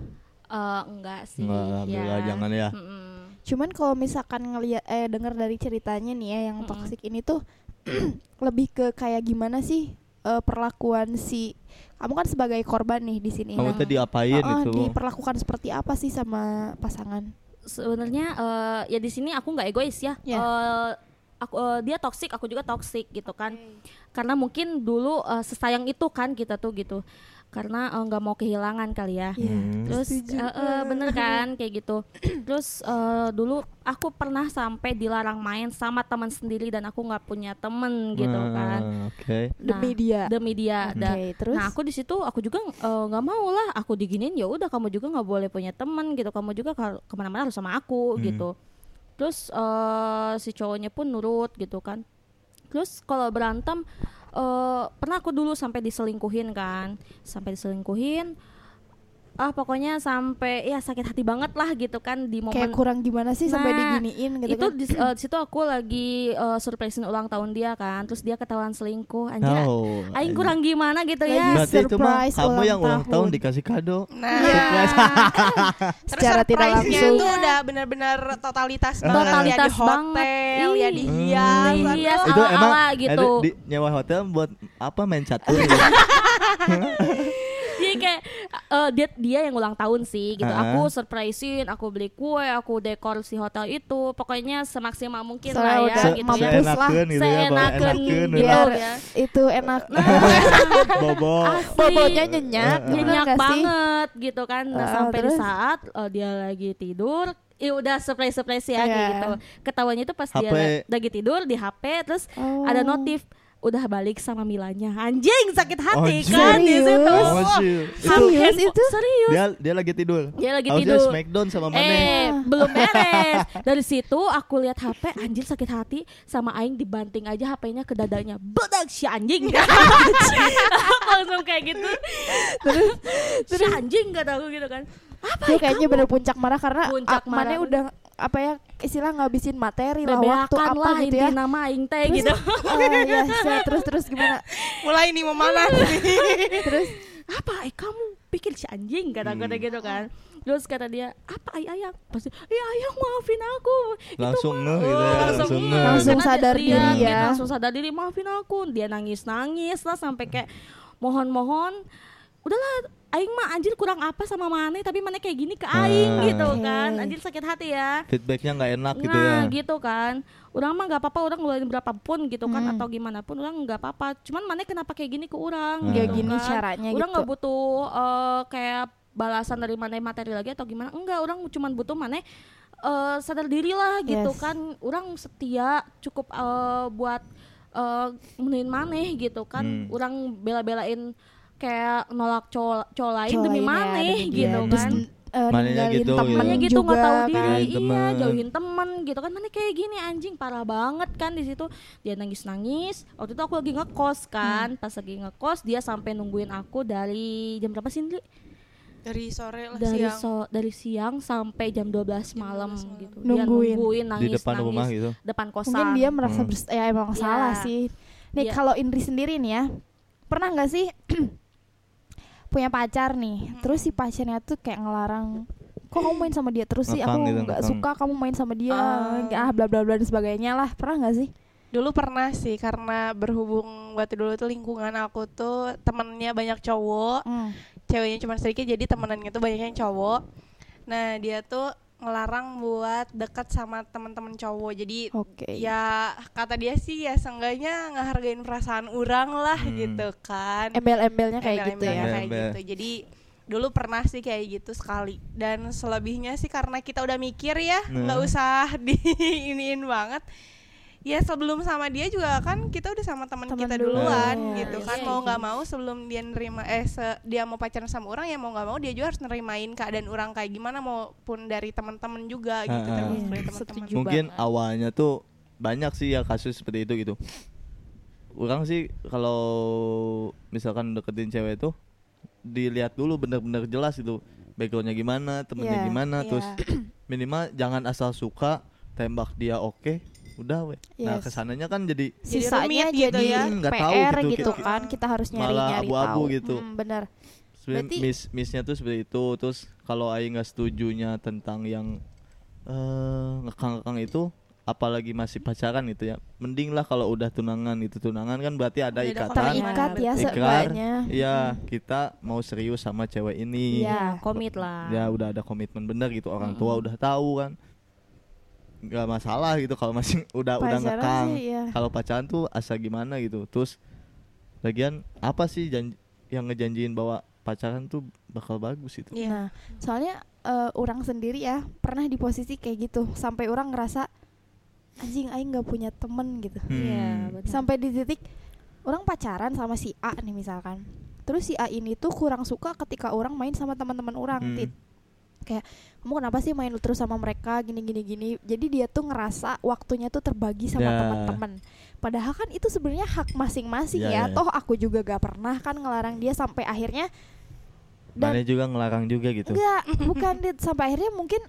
Eh, enggak sih.
Nggak, alhamdulillah, jangan ya.
Mm-mm.
cuman kalau misalkan ngelihat eh dengar dari ceritanya nih ya yang
Mm-mm.
toksik ini tuh lebih ke kayak gimana sih eh, perlakuan si kamu kan sebagai korban nih di sini
Kamu
Nah,
tadi apain
oh,
itu?
diperlakukan seperti apa sih sama pasangan
sebenarnya eh, ya di sini aku nggak egois ya.
Ya.
Eh, aku eh, dia toksik, aku juga toksik gitu kan. Karena mungkin dulu eh, sesayang itu kan kita tuh gitu. Karena eh, nggak mau kehilangan kali ya.
Iya,
Hmm.
Terus eh, eh, bener kan kayak gitu. Terus eh, dulu aku pernah sampai dilarang main sama teman sendiri dan aku nggak punya temen gitu
Ah,
kan.
Oke.
demi dia
Demi dia.
oke
Dan
terus
Nah aku di situ aku juga eh, nggak mau lah aku diginin ya udah kamu juga nggak boleh punya teman gitu kamu juga kalau ke mana-mana harus sama aku
Hmm.
gitu terus eh, si cowoknya pun nurut gitu kan terus kalau berantem eh, pernah aku dulu sampai diselingkuhin kan. Sampai diselingkuhin ah pokoknya sampai ya sakit hati banget lah gitu kan di momen
kayak kurang gimana sih sampai
Nah,
diginiin gitu
itu
kan
di, eh, di situ aku lagi eh, surprisein ulang tahun dia kan terus dia ketahuan selingkuh anjir
Oh,
Aing kurang gimana gitu ya
Berarti itu mah
surprise
kamu
ulang
yang ulang tahun
tahun.
dikasih kado.
nah
Surprise.
terus
Secara tidak langsung.
tuh udah benar-benar totalitas
Ah.
banget ya di
Totalitas
hotel
banget.
ya
Ih.
dihias
Hmm, Dihias.
aduh.
itu
ala-ala
emang
gitu.
ada di nyewa hotel buat apa main catur gitu?
Eh, dia dia yang ulang tahun sih gitu.
Ah.
Aku surprisein, aku beli kue, aku dekor si hotel itu. Pokoknya semaksimal mungkin
Soalnya
lah ya gitu
mampus
ya.
lah.
Seenakeun gitu ya,
Seenakeun
enakeun
gitu
gitu.
Biar
ya.
itu enak
Bobo.
Asli.
bobotnya nyenyak bener
nyenyak
sih?
banget gitu kan. Nah,
Ah,
sampai di
terus?
saat eh, dia lagi tidur Ya udah surprise surprise ya
Iya.
gitu. Ketawanya itu pas
HP.
dia lagi tidur di HP terus
Oh.
ada notif udah balik sama Milanya anjing sakit hati
Anjing.
kan di situ
Oh,
Serius itu?
serius
dia dia lagi tidur.
dia lagi
Harusnya
tidur
Smackdown sama mana?
Eh, belum beres. Dari situ aku lihat HP, anjir sakit hati sama aing dibanting aja HP-nya ke dadanya. Bedak si anjing. aku langsung kayak gitu. Terus si anjing kata aku gitu kan. Apa
Dia kayaknya bener puncak marah karena
Puncak marah.
udah apa ya istilah ngabisin materi lah waktu apa
lah
gitu ya.
nama aing teh gitu.
eh, ya, saya terus terus gimana?
mulai nih memanas nih
Terus
Apa eh kamu pikir si anjing kata aku
Hmm.
gitu kan. Terus kata dia, "Apa ay ayang?" Pasti, "Ya ayang maafin aku." Itu
Langsung
mah-
ngeh gitu ya,
Oh,
langsung
ngeh.
Langsung
Karena
sadar
dia-
diri
dia
ya.
langsung sadar diri maafin aku dia nangis nangis lah sampai kayak mohon-mohon udahlah Aing mah anjir kurang apa sama Mane tapi Mane kayak gini ke Aing
Ah.
gitu kan anjir sakit hati ya
Feedbacknya nggak enak gitu ya.
nah gitu kan orang mah nggak apa-apa orang ngeluarin berapapun gitu kan
Hmm.
atau gimana pun orang nggak apa-apa cuman Mane kenapa kayak gini ke orang
Hmm.
ya
gitu
gini
kan.
caranya
orang
gitu.
nggak butuh eh, kayak balasan dari mana materi lagi atau gimana enggak orang cuma butuh mana eh, sadar diri lah gitu
Yes.
kan orang setia cukup eh, buat eh menuin maneh gitu kan
Hmm.
orang bela-belain kayak nolak cowok cowok lain
Cowok
demi
ya, demi
gitu.
Terus,
kan
eh,
Manenya
ninggalin
gitu,
temennya
gitu nggak tahu
kan.
diri
Jauhin
iya
temen.
jauhin temen gitu kan mana kayak gini anjing parah banget kan di situ dia nangis nangis waktu itu aku lagi ngekos kan pas lagi ngekos dia sampai nungguin aku dari jam berapa sih Ndri?
dari sore lah
dari
siang
so dari siang sampai jam 12
Jam
malam
12 malam.
gitu dia
Nungguin.
nungguin nangis
Di depan
nangis
rumah gitu.
depan kosan
Mungkin dia merasa
Hmm.
ya emang
Iya.
salah sih. Nih
Iya.
kalau Indri sendiri nih ya, pernah nggak sih punya pacar nih, terus si pacarnya tuh kayak ngelarang, kok kamu main sama dia terus sih, aku
gitu,
nggak suka kamu main sama dia,
Ah.
ah bla bla bla dan sebagainya lah, pernah nggak sih?
dulu pernah sih karena berhubung waktu dulu tuh lingkungan aku tuh temennya banyak cowok
Hmm.
ceweknya cuma sedikit jadi temenannya tuh banyaknya cowok nah dia tuh ngelarang buat deket sama teman-teman cowok jadi
Oke.
ya kata dia sih ya seenggaknya ngehargain perasaan orang lah
Hmm.
gitu kan
Embel-embelnya kayak gitu
Embel-embelnya
ya.
kayak
Embel.
gitu jadi dulu pernah sih kayak gitu sekali dan selebihnya sih karena kita udah mikir ya nggak
Nah.
usah diiniin banget ya sebelum sama dia juga kan kita udah sama teman kita
dulu.
duluan
Iya,
gitu
iya,
kan
iya.
mau nggak mau sebelum dia nerima eh se- dia mau pacaran sama orang ya mau nggak mau dia juga harus nerimain keadaan orang kayak gimana maupun dari teman-teman juga gitu termasuk
Iya,
dari teman-teman
setuju.
Mungkin
banget.
awalnya tuh banyak sih ya kasus seperti itu gitu. Orang sih kalau misalkan deketin cewek tuh dilihat dulu bener-bener jelas itu backgroundnya gimana, temennya
Iya,
gimana,
Iya.
terus minimal jangan asal suka tembak dia oke, udah weh. Nah
Yes.
ke sananya kan jadi
Sisanya
gitu
jadi
ya.
nggak tahu gitu,
gitu,
kita-
kan, kita harus
malah
nyari-nyari
abu-abu
tahu.
gitu.
Hmm, bener.
sebenarnya
Berarti-
miss missnya tuh seperti itu. Terus kalau Aing nggak setujunya tentang yang eh ngekang-ngekang itu apalagi masih pacaran gitu ya mending lah kalau udah tunangan itu tunangan kan berarti ada
Udah
ikatan
Terikat ya
Ikrar.
seenggaknya.
Iya, kita mau serius sama cewek ini.
Iya.
komit lah
Ya udah ada komitmen bener gitu. Orang
Mm-mm.
tua udah tahu kan. Nggak masalah gitu kalau masih udah udah
Pacaran
ngekang.
sih, iya.
Kalau pacaran tuh asa gimana gitu. Terus lagian apa sih janji, yang ngejanjiin bahwa pacaran tuh bakal bagus itu?
Iya.
Nah, soalnya eh, orang sendiri ya pernah di posisi kayak gitu sampai orang ngerasa anjing aing nggak punya temen gitu.
iya
Hmm.
benar.
Sampai di titik orang pacaran sama si A nih misalkan. Terus si A ini tuh kurang suka ketika orang main sama teman-teman orang.
Hmm.
Kayak kamu kenapa sih main terus sama mereka gini gini gini. Jadi dia tuh ngerasa waktunya tuh terbagi sama
Ya.
teman-teman. Padahal kan itu sebenarnya hak masing-masing
Ya,
ya.
ya, ya.
Toh aku juga gak pernah kan ngelarang dia sampai akhirnya dan
Mana juga ngelarang juga gitu.
Enggak, bukan Dit. Sampai akhirnya mungkin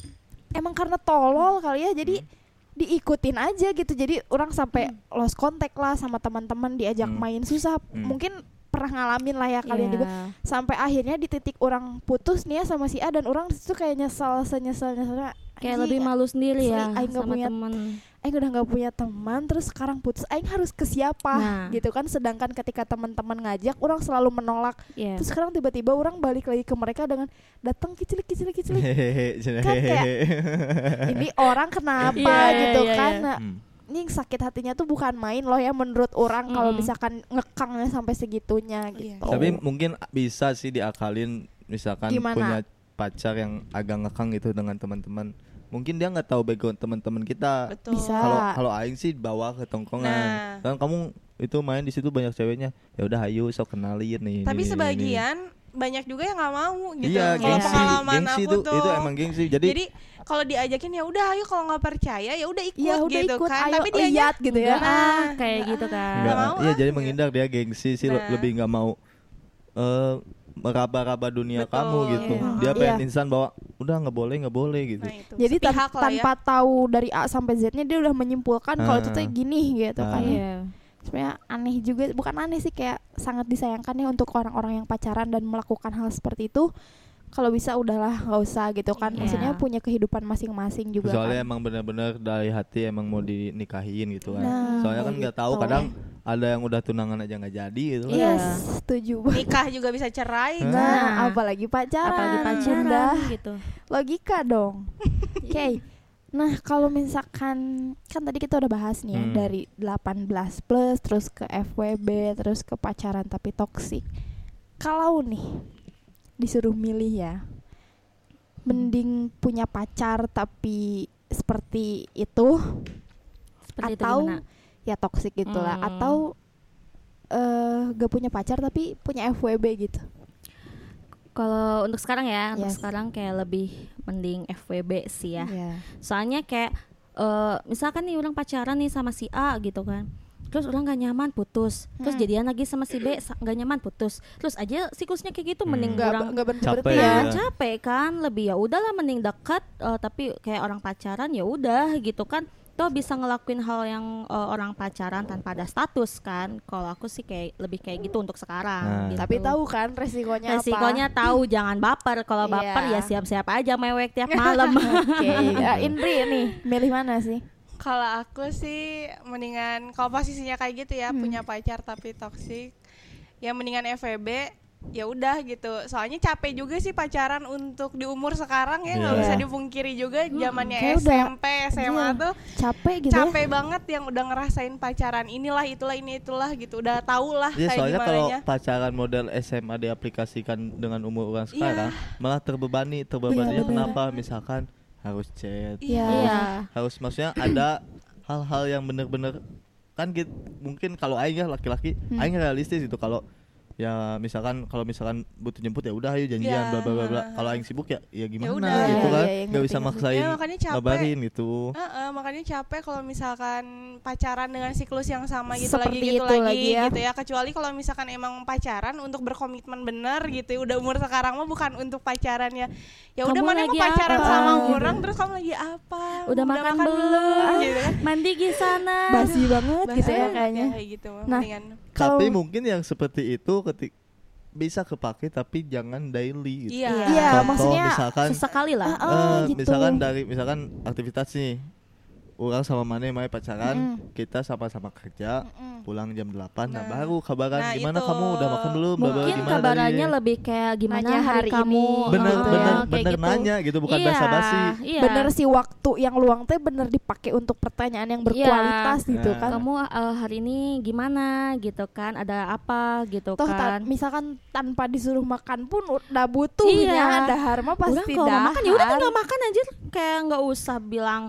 emang karena tolol kali ya. Jadi
Hmm.
diikutin aja gitu. Jadi orang sampai lost contact lah sama teman-teman diajak
Hmm.
main susah.
Hmm.
Mungkin pernah ngalamin lah ya kalian
Iya.
juga. Sampai akhirnya di titik orang putus nih ya sama si A dan orang di situ kayak nyesel senyesel nyeselnya.
kayak lebih malu sendiri ya
Aing nggak
sama
punya-
temen
Aing udah nggak punya teman terus sekarang putus Aing harus ke siapa
Nah.
gitu kan sedangkan ketika teman-teman ngajak orang selalu menolak
Iya.
terus sekarang tiba-tiba orang balik lagi ke mereka dengan datang kicilik kicilik kicilik
Hehehe,
Kan kayak, ini orang kenapa
Iya,
gitu
iya,
kan. Nah,
Hmm.
Ini sakit hatinya tuh bukan main loh ya menurut orang kalau
Mm-mm.
misalkan ngekangnya sampai segitunya
Iya.
gitu
Tapi mungkin bisa sih diakalin misalkan
Gimana?
punya pacar yang agak ngekang gitu dengan teman-teman mungkin dia nggak tahu background teman-teman kita
Betul.
Bisa.
kalau kalau aing sih bawa ke tongkongan
Nah.
kan kamu itu main di situ banyak ceweknya ya udah ayo sok kenalin nih
Tapi
ini, ini, ini.
Banyak juga yang nggak mau gitu.
iya
Kalau
gengsi
pengalaman
gengsi
aku
itu
tuh.
itu emang gengsi jadi,
Jadi kalau diajakin ya udah ayo kalau nggak percaya ya udah ikut
ya udah
gitu
ikut
kan.
ayo
Tapi dia
lihat gitu ya
Enggak
Nah,
ah, kayak gitu kan.
nggak
mau
iya
ah,
jadi
gitu.
menghindar dia gengsi sih
Nah.
lebih nggak mau eh meraba-raba dunia
Betul,
kamu gitu
iya.
dia pengen
Iya.
insan bahwa udah nggak boleh nggak boleh gitu
Nah, itu.
jadi tan-
Sepihak lah ya.
tanpa tahu dari A sampai Z-nya dia udah menyimpulkan kalau itu tuh
Ah.
gini gitu kan
Ah.
ya.
Iya.
Sebenarnya aneh juga bukan aneh sih kayak sangat disayangkan ya untuk orang-orang yang pacaran dan melakukan hal seperti itu kalau bisa udahlah nggak usah gitu kan
Iya.
maksudnya punya kehidupan masing-masing juga
soalnya
kan.
emang benar-benar dari hati emang mau dinikahin gitu kan
Nah,
soalnya kan nggak tahu
gitu.
kadang ada yang udah tunangan aja nggak jadi gitu kan
Iya.
yes setuju banget
nikah juga bisa cerai.
Nah
Nah.
apalagi pacaran
Apalagi pacaran
Bunda.
gitu.
logika dong oke nah kalau misalkan kan tadi kita udah bahas nih ya
Hmm.
dari 18 plus terus ke FWB terus ke pacaran tapi toksik kalau nih disuruh milih ya mending punya pacar tapi seperti itu
Seperti itu
atau
gimana?
ya toksik gitulah
Hmm.
atau eh gak punya pacar tapi punya FWB gitu
Kalau untuk sekarang ya, untuk
Yes.
sekarang kayak lebih mending FWB sih ya.
Iya.
Soalnya kayak eh misalkan nih orang pacaran nih sama si A gitu kan. Terus orang gak nyaman putus. Terus
Hmm.
jadian lagi sama si B gak nyaman putus. Terus aja siklusnya kayak gitu
Hmm.
mending
nggak
orang
berhenti
Capek
berhenti ya
ya.
Capek kan lebih ya udahlah mending dekat eh, tapi kayak orang pacaran ya udah gitu kan toh bisa ngelakuin hal yang eh, orang pacaran tanpa ada status kan kalau aku sih kayak lebih kayak gitu untuk sekarang
Nah.
gitu.
tapi tahu kan resikonya
resikonya
apa
tahu jangan baper kalau baper
Iya.
ya siap-siap aja mewek tiap malam
Oke, ya, Indri nih milih mana sih?
Kalau aku sih mendingan kalau posisinya kayak gitu ya
Hmm.
punya pacar tapi toksik ya mendingan FWB ya udah gitu soalnya capek juga sih pacaran untuk di umur sekarang ya nggak
Iya.
bisa dipungkiri juga zamannya
udah-
SMP SMA
iya.
tuh
Capek gitu
capek banget yang udah ngerasain pacaran inilah itulah ini itulah gitu udah tau lah
Ya
kayak
soalnya kalau pacaran model SMA diaplikasikan dengan umur orang
Iya.
sekarang malah terbebani terbebaninya
Iya,
kenapa misalkan harus chat
Iya.
iya
harus maksudnya ada hal-hal yang bener-bener kan gitu, mungkin kalau aing ya laki-laki
Hmm.
aing realistis itu kalau ya misalkan kalau misalkan butuh jemput ya udah ayo janjian
Ya,
bla bla bla kalau aing sibuk ya ya gimana
udah.
gitu
Iya,
kan
iya, iya,
nggak
ngerti,
bisa
ngerti.
maksain
Ya, makanya capek.
ngabarin gitu
Heeh, makanya capek kalau misalkan pacaran dengan siklus yang sama gitu
Seperti
lagi gitu
itu
lagi,
lagi ya.
gitu ya kecuali kalau misalkan emang pacaran untuk berkomitmen bener gitu udah umur sekarang mah bukan untuk pacaran ya ya udah mana
lagi
mau pacaran
apa?
sama
Gitu.
orang terus kamu lagi apa
udah, makan, belum
gitu kan
mandi di sana
Basi banget gitu ya kayaknya.
kayak gitu mah,
Nah, Kalau
tapi mungkin yang seperti itu ketik bisa kepake tapi jangan daily gitu.
iya
Iya,
Contoh
maksudnya
misalkan
sesekali lah
Ah,
eh,
gitu.
misalkan dari misalkan aktivitas nih orang sama mana yang main pacaran
Mm-mm.
kita sama-sama kerja
Mm-mm.
pulang jam 8 nah,
Nah.
baru kabaran
Nah,
gimana
itu.
kamu udah makan belum
mungkin
gimana
kabarannya
dari-
lebih kayak gimana
Nanya
hari,
hari
kamu
ini,
bener
gitu
bener
ya,
bener
gitu.
nanya gitu bukan
Iya,
basa-basi
iya.
Bener sih waktu yang luang teh bener dipakai untuk pertanyaan yang berkualitas gitu
Nah.
kan.
kamu eh, hari ini gimana gitu kan ada apa gitu
Toh ta-
kan
misalkan tanpa disuruh makan pun udah butuh
Iya.
ya dahar mah
Udah
pasti
kalau mau makan ya udah tinggal makan aja kayak nggak usah bilang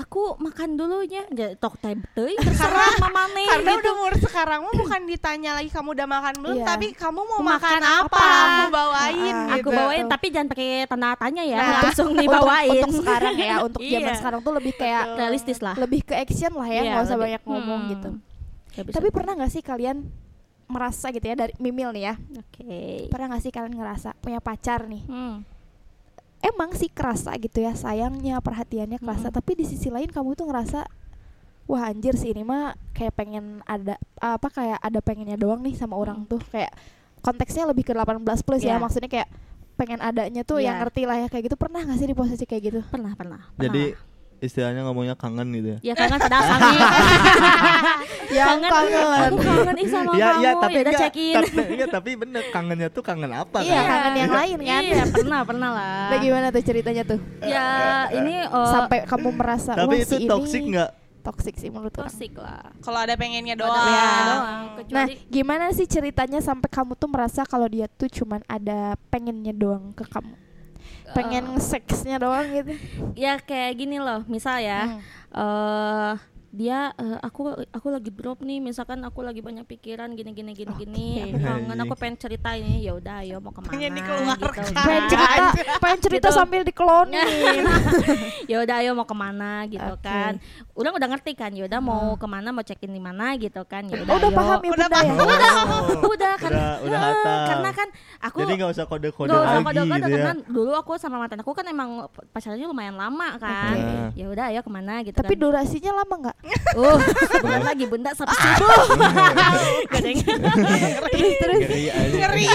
aku makan dulunya ya tok teh teuing terserah mama nih
karena
gitu.
udah umur sekarang mah bukan ditanya lagi kamu udah makan belum
Iya.
tapi kamu mau makan,
makan
apa,
apa?
aku bawain
Ah,
gitu
aku bawain tapi jangan pakai tanda tanya ya
Nah,
langsung
Untuk,
dibawain
untuk sekarang ya, untuk zaman
Iya.
sekarang tuh lebih kayak
realistis lah
lebih ke action lah ya,
Iya,
nggak usah
lebih-
banyak ngomong
hmm.
gitu. Tapi pernah nggak sih kalian merasa gitu ya dari Mimil nih ya,
oke
pernah nggak sih kalian ngerasa punya pacar nih?
Hmm.
Emang sih kerasa gitu ya sayangnya perhatiannya kerasa,
Mm-mm.
tapi di sisi lain kamu tuh ngerasa wah anjir sih ini mah kayak pengen ada apa kayak ada pengennya doang nih sama orang tuh kayak konteksnya lebih ke 18 plus ya
Iya.
maksudnya kayak pengen adanya tuh yang
Iya.
ngerti lah ya kayak gitu pernah nggak sih di posisi kayak gitu?
pernah pernah
jadi
pernah.
Istilahnya ngomongnya kangen gitu ya.
Ya kangen padahal kami
Yang
kangen. aku kangen ih sama
ya
kamu.
ya tapi
ya udah
enggak,
check in
tapi, enggak, tapi bener kangennya tuh kangen apa
Iya,
kan?
kangen yang lain kan.
iya pernah pernah lah.
Nah, gimana tuh ceritanya tuh?
ya ini eh,
Sampai kamu merasa
tapi itu
si
toxic
ini
nggak?
toxic sih menurut orang.
toxic lah.
Kalau ada pengennya
Ada
doang.
pengennya doang,
Nah,
kecuali
gimana sih ceritanya sampai kamu tuh merasa kalau dia tuh cuman ada pengennya doang ke kamu? Pengen seksnya doang gitu
ya kayak gini loh misal ya
Hmm.
eh dia eh, aku aku lagi drop nih misalkan aku lagi banyak pikiran gini gini gini gini
Oke.
aku kangen aku pengen cerita ini ya udah ayo mau ke mana
Pengen dikeluarkan.
gitu
pengen cerita pengen cerita
Gitu.
sambil diklonin
ya udah ayo mau ke mana gitu
Oke.
kan udah udah ngerti kan ya udah mau ke mana mau check in di mana gitu kan ya
oh, udah
ayo.
paham ya
Udah
bunda ya
Oh,
udah kan
udah udah hatam.
karena kan aku
Jadi nggak usah kode-kode
Nggak usah
lagi
kode-kode
gitu ya.
karena dulu aku sama mantan aku kan emang pacarnya lumayan lama kan
Oke.
ya udah ayo ke mana gitu
tapi
kan
durasinya lama nggak
uh sebulan lagi bunda sampai subuh
terus terus
Ngeri aja.
Ngeri.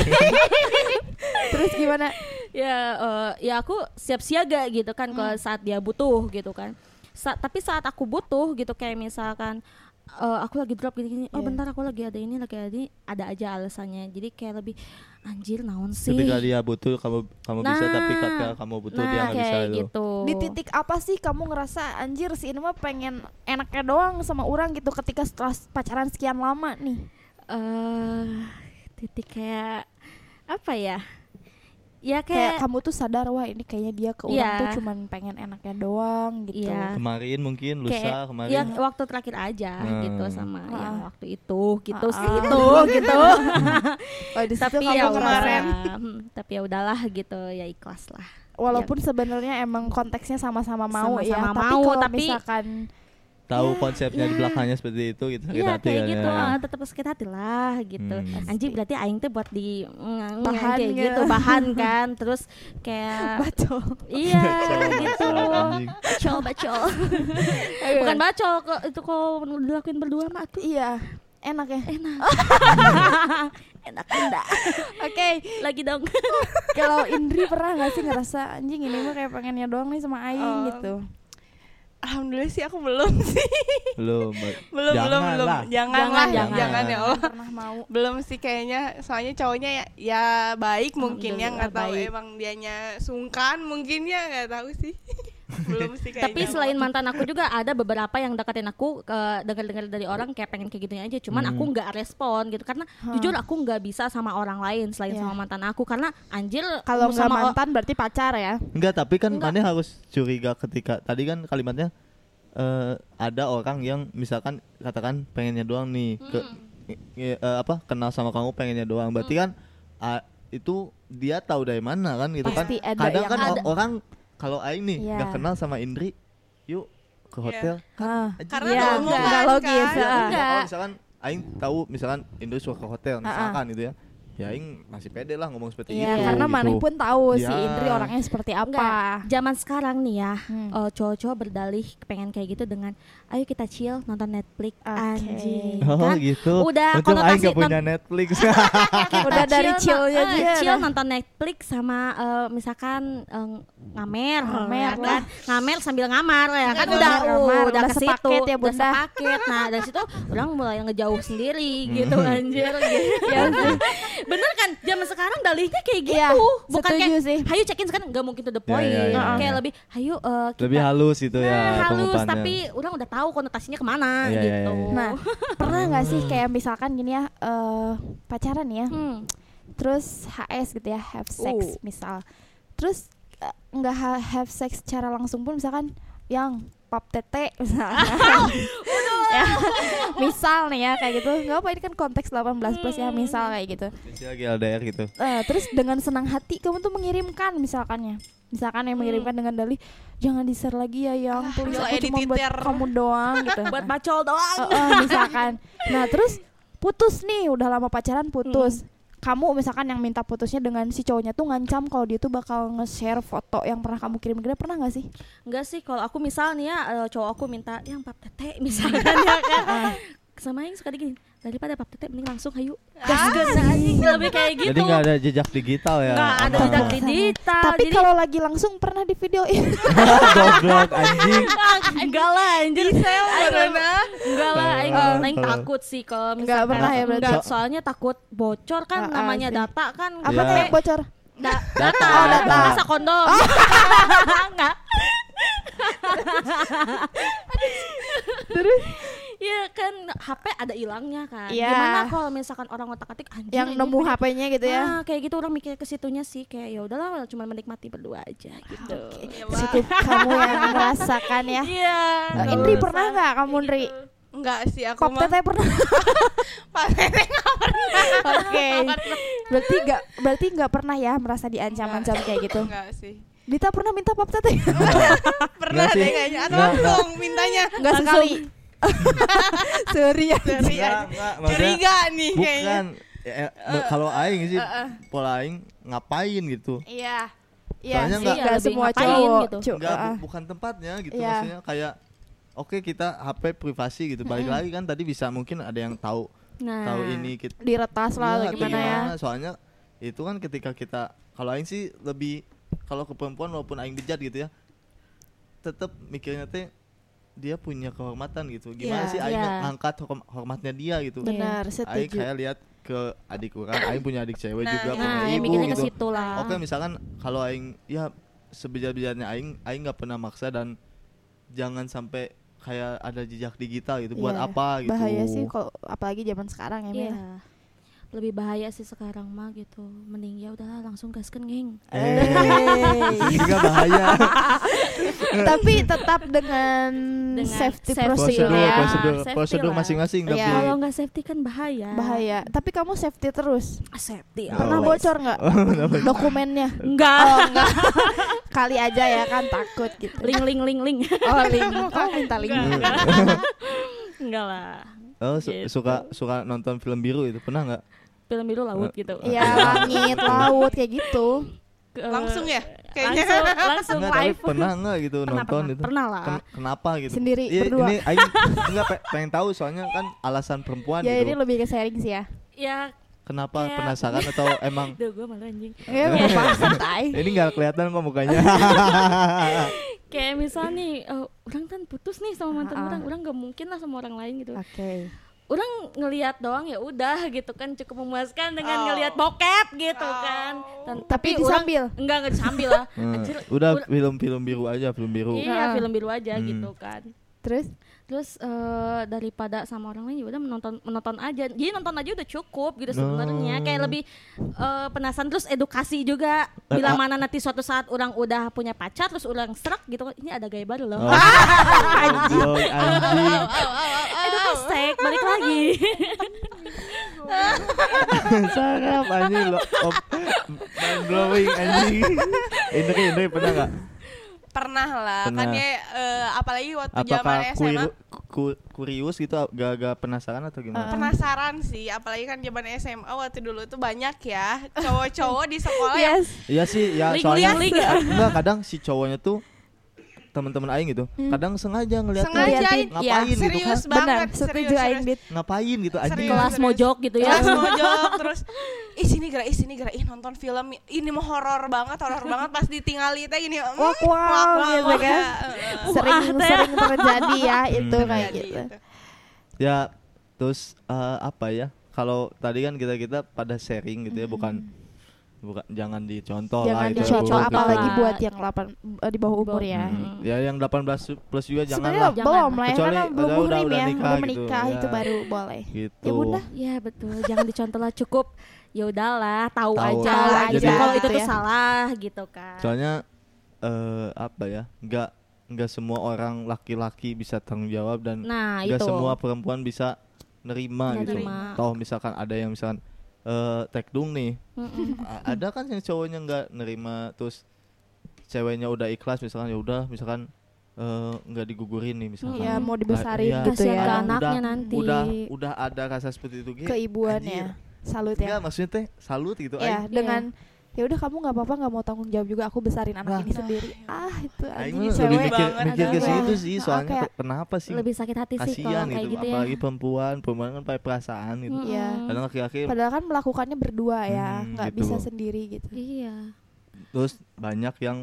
terus gimana?
Ya eh, ya aku siap siaga gitu kan kalau saat dia butuh gitu kan. Sa- tapi saat aku butuh gitu kayak misalkan eh, aku lagi drop gini-gini oh
Iya.
bentar aku lagi ada ini lagi ada ini. Ada aja alasannya. Jadi kayak lebih anjir naon sih?
Ketika dia butuh kamu kamu bisa tapi
Nah.
ketika kamu butuh dia
nah
nggak bisa
gitu.
Di titik apa sih kamu ngerasa anjir si ini mah pengen enaknya doang sama orang gitu ketika setelah pacaran sekian lama nih?
Eh titik kayak apa ya ya
kayak
kayak,
kamu tuh sadar wah ini kayaknya dia ke orang
Iya.
tuh cuman pengen enaknya doang gitu
Iya.
Kemarin mungkin lusa
kayak
kemarin.
ya waktu terakhir aja
Hmm.
gitu sama
Ah.
yang waktu itu gitu
Ah.
sih itu gitu
oh,
tapi ya kemarin tapi ya udahlah gitu ya ikhlas lah
walaupun sebenarnya emang konteksnya sama-sama mau ya
Sama-sama
tapi
mau,
kalau
tapi-
misalkan
Tahu konsepnya di
Iya.
belakangnya seperti itu gitu sakit
Iya
hati
kayak
kan
gitu,
ya.
ah, tetap sakit hati lah gitu.
Hmm.
Anjing berarti aing tuh buat di mm,
Bahan
kayak
gitu.
gitu bahan kan, terus kayak
bacol
iya gitu.
bacol.
Bacol bacol. Bukan bacol kok itu kalau dilakuin berdua mah tuh
iya enak ya
enak. enak bunda.
oke
Lagi dong.
kalau Indri pernah nggak sih ngerasa anjing ini mah kayak pengennya doang nih sama Aing
Oh.
gitu
Alhamdulillah sih aku belum sih.
Belum.
Belum
Jangan
belum belum.
lah.
Jangan,
Jangan, jangan.
jangan, ya Allah.
pernah mau
Belum sih kayaknya. Soalnya cowoknya ya, ya baik mungkin ya nggak tahu emang dianya sungkan mungkin ya nggak tahu sih. belum sih kayaknya.
Tapi selain mantan aku juga ada beberapa yang deketin aku ke dengar-dengar dari orang kayak pengen kayak gitunya aja. Cuman
Hmm.
aku nggak respon gitu karena jujur aku nggak bisa sama orang lain selain
Iya.
sama mantan aku karena anjir
kalau nggak mantan berarti pacar ya
Enggak, tapi kan. Mane harus curiga ketika tadi kan kalimatnya eh, ada orang yang misalkan katakan pengennya doang nih ke i- i- eh, apa kenal sama kamu pengennya doang. Berarti kan ah, itu dia tahu dari mana kan gitu
Pasti
kan.
ada
Kadang kan
ada.
orang kalau aing nih
Iya.
nggak kenal sama Indri, yuk ke hotel.
Ah.
Anjing,
Karena
Iya,
ada
enggak,
omongan
enggak logis,
kan.
ah.
Ya,
Enggak.
oh, misalkan aing tahu misalkan Indri suka ke hotel
Ah,
misalkan gitu ya. Ya aing masih pede lah ngomong seperti
Iya,
itu.
karena
gitu.
Maneh pun tahu si
Iya.
Indri orangnya seperti apa.
Enggak, zaman sekarang nih ya
Hmm.
eh, cowok-cowok berdalih pengen kayak gitu dengan ayo kita chill nonton Netflix
Oke.
anjing
Oh
kan
gitu.
Udah
Untung aing gak punya
non-
Netflix.
Udah dari
chill,
chillnya
no- eh,
aja
chill nonton Netflix sama eh, misalkan eh, ngamer
Ngamer
ya
lah.
kan ngamer sambil ngamar ya kan udah uh, udah
Udah
ke situ
sepaket ya,
udah
Bunda.
sepaket nah dari situ orang mulai ngejauh sendiri
Hmm.
gitu anjir gitu.
Iya
bener kan zaman sekarang dalihnya kayak gitu
Iya,
bukan
setuju
kayak
sih.
hayu check in sekarang nggak mungkin to the
Ya,
point
ya,
ya,
kayak
ya.
lebih hayu eh, kita
Lebih halus itu
Nah,
ya
halus tapi orang udah tahu konotasinya ke mana
Iya, iya,
gitu
iya.
Nah, pernah nggak sih kayak misalkan gini ya eh, pacaran ya,
Hmm.
terus HS gitu ya, have sex
Uh.
misal, terus eh, nggak ha- have sex secara langsung pun misalkan yang pap tete misalnya, ya, misal nih ya kayak gitu, nggak apa ini kan konteks 18 plus ya misal kayak gitu.
Lagi LDR gitu.
Eh, terus dengan senang hati kamu tuh mengirimkan misalkannya. Misalkan yang mengirimkan dengan dalih jangan di share lagi ya yang tulis
jangan
aku cuma buat
editir."
kamu doang gitu.
Buat bacol doang.
Eh, eh, misalkan. Nah terus putus nih udah lama pacaran putus kamu misalkan yang minta putusnya dengan si cowoknya tuh ngancam kalau dia tuh bakal nge-share foto yang pernah kamu kirim ke dia pernah nggak sih?
Enggak sih kalau aku misalnya ya eh, cowok aku minta yang pap tete misalkan ya kan sama yang suka digini daripada pap tete mending langsung hayu gaskeun anjing lebih kayak gitu
Jadi nggak ada jejak digital ya.
Nggak ada jejak digital
tapi
jadi
kalau lagi langsung pernah di videoin
Goblok anjing.
Ah, enggak lah anjir Aing
Karena
enggak lah
eh.
takut sih kalau
Nggak
misalkan
pernah ya berarti?
Soalnya takut bocor kan
Ah, ah,
namanya data kan
apa
Iya.
tuh yang bocor
Da-
Data.
data,
Oh, data.
masa kondom Enggak
terus
Iya Iya kan HP ada hilangnya kan.
Iya.
Gimana kalau misalkan orang otak-atik anjing
yang nemu HP-nya gitu ya.
Ah, kayak gitu orang mikir ke situnya sih kayak ya udahlah cuma menikmati berdua aja gitu.
Ya,
Cukup kamu yang merasakan ya.
Iya. Nggak
Indri pernah nggak kamu
kayak
Indri?
gitu.
Enggak sih aku
Pop teteh pernah?
Pak Tete nggak pernah.
Oke. Berarti nggak berarti nggak pernah ya merasa diancam-ancam kayak gitu.
Enggak sih.
Dita pernah minta pop teteh?
Pernah deh kayaknya. Atau langsung mintanya.
Enggak sekali. Sorry ya.
Enggak, enggak,
Curiga nih kayaknya.
bukan ya, eh, me- kalau aing sih pola aing ngapain gitu
Iya. Iya
Soalnya
sih,
nggak-
nggak
Lebih
semua cowok.
gitu.
Enggak,
ah.
bukan tempatnya gitu
Iya.
maksudnya kayak oke kita HP privasi gitu balik lagi kan tadi bisa mungkin ada yang tahu
Nah.
tahu ini kita
diretas lah atau
Iya, atau
gimana ya.
soalnya itu kan ketika kita kalau aing sih lebih kalau ke perempuan walaupun aing bejat gitu ya tetap mikirnya teh dia punya kehormatan gitu gimana
Iya,
sih aing
iya.
ngangkat horm- hormatnya dia gitu
Benar,
aing
setuju.
kayak lihat ke adik orang aing punya adik cewek
Nah,
juga
iya.
punya
Nah, ya
ibu
ke
gitu
lah.
Oke misalkan kalau aing ya sebejat-bejatnya aing aing nggak pernah maksa dan jangan sampai kayak ada jejak digital gitu buat
Iya,
apa gitu.
Bahaya sih kalau apalagi zaman sekarang ya. Mia.
Lebih bahaya sih sekarang mah gitu. Mending ya udahlah langsung gaskan geng.
Eh,
Hey.
juga bahaya.
Tapi tetap dengan,
Dengan
safety
safety.
prosedur ya.
prosedur
Safety
prosedur masing-masing tapi
Iya.
Kalau nggak safety kan bahaya.
Bahaya. Tapi kamu safety terus.
Ah, Safety.
Pernah
Oh.
bocor nggak dokumennya?
Enggak.
Oh enggak. Kali aja ya kan takut gitu.
Link link link link.
Oh link. Oh minta link.
Enggak lah.
Oh su-
Gitu.
suka suka nonton film biru itu pernah nggak?
Film biru laut gitu.
Iya langit, laut kayak gitu.
Langsung ya? Kayaknya.
Langsung langsung
Enggak, tapi
live.
pernah nggak gitu
Pernah,
nonton
pernah.
itu?
Pernah lah.
Ken- kenapa gitu?
Sendiri,
Iya,
berdua.
Ini aing enggak pe- pengen tahu soalnya kan alasan perempuan
Ya ini
gitu.
lebih ke sharing sih ya.
Ya,
Kenapa
kayak-
penasaran atau emang
duh gue malu anjing.
Ya
ini nggak kelihatan kok mukanya?
Kayak misal nih, eh, orang kan putus nih sama mantan orang, orang gak mungkin lah sama orang lain gitu.
Oke.
Orang ngelihat doang ya udah gitu kan cukup memuaskan dengan
Oh.
ngelihat bokep gitu kan. Dan,
Tapi
orang-
disambil?
enggak enggak disambil lah.
Hmm,
Anjir,
udah film-film biru aja, film biru.
Iya, film biru aja
Hmm.
gitu kan.
Terus
Terus eh, daripada sama orang lain ya udah menonton menonton aja. Jadi nonton aja udah cukup gitu sebenarnya.
Oh.
Kayak lebih eh, penasaran terus edukasi juga. Bila
ah.
mana nanti suatu saat orang udah punya pacar terus orang serak gitu. Ini ada gaya baru loh.
Oh. Anjing.
Edukasi balik lagi.
Sarap anjing lo. Mind blowing anjing. Indri, Indri pernah nggak?
Pernah lah. Kan
Pernah.
ya eh, apalagi waktu zaman SMA
ku- kurius gitu gak-gak penasaran atau gimana?
penasaran sih apalagi kan zaman SMA waktu dulu tuh banyak ya cowok-cowok di sekolah yang
yes.
Iya sih, ya soalnya enggak kadang si cowoknya tuh teman-teman aing gitu. Kadang sengaja ngeliatin
sengaja
Ngeliatin,
ngapain
iya,
gitu kan?
serius
Benar,
banget
setuju
serius,
Aing
serius.
Dit.
Ngapain gitu anjing?
Serius.
Kelas mojok gitu ya.
Kelas mojok terus ih sini gerak ih sini gerak ih nonton film ini mah horor banget horor banget pas ditinggali teh gini mm,
Wak, wak, gitu kan.
ya.
Sering sering terjadi ya itu
Hmm.
kayak gitu.
itu.
Ya, terus eh, apa ya? Kalau tadi kan kita-kita pada sharing gitu ya, bukan bukan jangan dicontoh
Jangan
lah itu.
dicontoh
Gitu.
apalagi
Nah.
buat yang 8 eh, di bawah umur ya.
Hmm, Ya yang 18 plus juga jangan
Sebenarnya
lah
Jangan.
belum lah ya
Kecuali
karena belum
udah- udah-
ya,
nikah gitu,
menikah
ya.
itu baru boleh.
gitu.
Ya bunda.
Ya betul, jangan dicontoh lah cukup. Ya udahlah, tahu,
Tahu.
aja.
Tahu
Jadi
aja
kalau itu
gitu
tuh
ya.
salah gitu kan.
Soalnya eh apa ya? Enggak enggak semua orang laki-laki bisa tanggung jawab dan
Nah,
enggak
itu.
semua perempuan bisa nerima gitu.
Nerima.
Toh misalkan ada yang misalkan eh tekdung nih. Ada kan yang cowoknya nggak nerima terus ceweknya udah ikhlas misalkan ya udah misalkan eh, nggak digugurin nih misalkan
Ya mau dibesarin
iya,
gitu
Kasihan
ya.
ke
kadang
anaknya
udah,
nanti.
udah udah ada rasa seperti itu.
Keibuannya.
Anjir.
Salut
Enggak,
ya.
maksudnya teh salut gitu
Ya, dengan ya udah kamu nggak apa-apa nggak mau tanggung jawab juga aku besarin anak
Nah.
ini sendiri. Ah, itu
Aing
anjing cewek.
mikir,
banget.
mikir ke situ sih
Nah,
soalnya
kayak-
ke- kenapa sih
Lebih sakit hati sih kalau kayak
gitu,
gitu ya.
apalagi perempuan perempuan kan pakai perasaan gitu.
Iya.
kadang laki-laki
Padahal kan melakukannya berdua ya,
Hmm,
nggak
gitu.
bisa sendiri gitu.
Iya.
terus banyak yang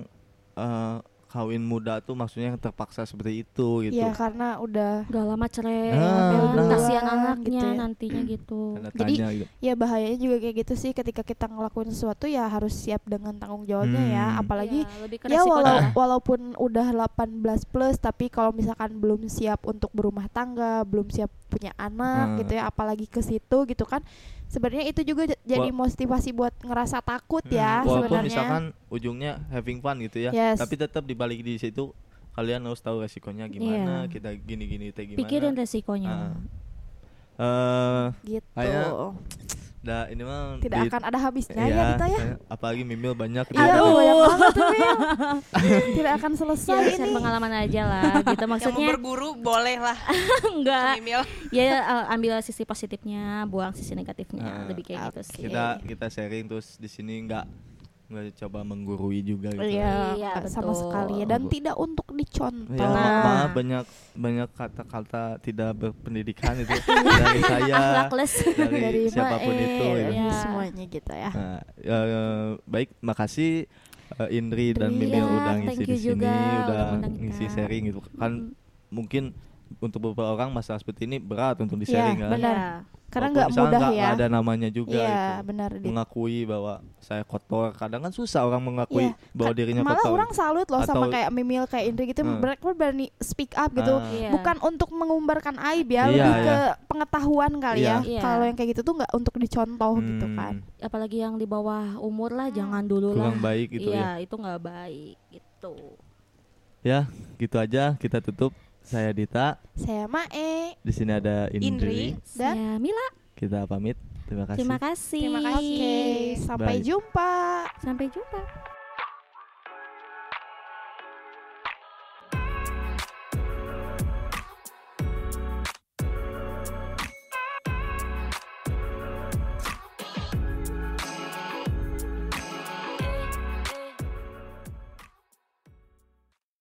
eh, kawin muda tuh maksudnya yang terpaksa seperti itu gitu.
Iya karena udah
udah lama cerai
Ah.
hamil duluan, kasihan anaknya
gitu ya.
nantinya gitu
Tanda
Jadi,
tanya gitu.
ya bahayanya juga kayak gitu sih ketika kita ngelakuin sesuatu ya harus siap dengan tanggung jawabnya ya
Hmm.
apalagi
Iya, lebih ke
ya walau,
lah.
walaupun udah 18 plus tapi kalau misalkan belum siap untuk berumah tangga belum siap punya anak
Hmm.
gitu ya apalagi ke situ gitu kan sebenarnya itu juga jadi motivasi buat ngerasa takut ya
Hmm, Walaupun
sebenarnya
misalkan ujungnya having fun gitu ya,
Yes.
tapi tetap dibalik di situ kalian harus tahu resikonya gimana,
Iya.
kita gini-gini teh gimana.
pikirin resikonya
Ah. Eh,
gitu
Kayaknya dah ini mah
tidak
di-
akan ada habisnya
iya,
ya? kita ya
apalagi Mimil banyak
Iya, banyak banget tuh Mil. tidak akan selesai.
Ya share
ini
pengalaman aja lah gitu.
Yang mau
maksudnya
berguru boleh lah.
Enggak.
Mimil.
ya eh, ambil sisi positifnya buang sisi negatifnya
Ah,
lebih kayak gitu sih.
kita kita sharing terus di sini nggak nggak coba menggurui juga gitu.
Iya,
Iya,
sama
betul.
sekali ya. dan tidak untuk dicontoh.
Ya, ma-
Nah.
maaf banyak banyak kata-kata tidak berpendidikan itu dari saya, dari,
dari
siapa pun
Mae,
itu.
Ya.
semuanya gitu ya.
Nah, eh, baik, makasih eh, Indri dan
Indri,
Mimil
ya,
udah ngisi di sini, udah ngisi
kita.
sharing gitu. Kan mungkin untuk beberapa orang masalah seperti ini berat untuk di
Iya,
sharing kan.
benar.
Iya.
Karena nggak mudah
nggak-
ya.
ada namanya juga
Iya,
gitu.
benar.
Mengakui bahwa saya kotor, kadang kan susah orang mengakui
Iya.
bahwa dirinya
Malah
kotor.
orang salut loh sama
Atau-
kayak Mimil kayak Indri gitu
Hmm.
mereka berani speak up gitu.
Ah.
Iya.
Bukan untuk mengumbarkan aib ya,
Iya,
lebih
iya.
ke pengetahuan kali
Iya.
ya.
Iya.
Kalau yang kayak gitu tuh nggak untuk dicontoh gitu
Hmm,
kan.
apalagi yang di bawah umur lah jangan dulu lah
Kurang baik gitu
iya
ya.
itu nggak baik gitu
Ya, gitu aja kita tutup. Saya Dita,
Saya Mae.
di sini ada Indri.
Indri.
Dan-
saya Mila
Kita pamit. Terima kasih.
terima kasih
Terima kasih.
Oke, sampai
Bye.
jumpa.
sampai jumpa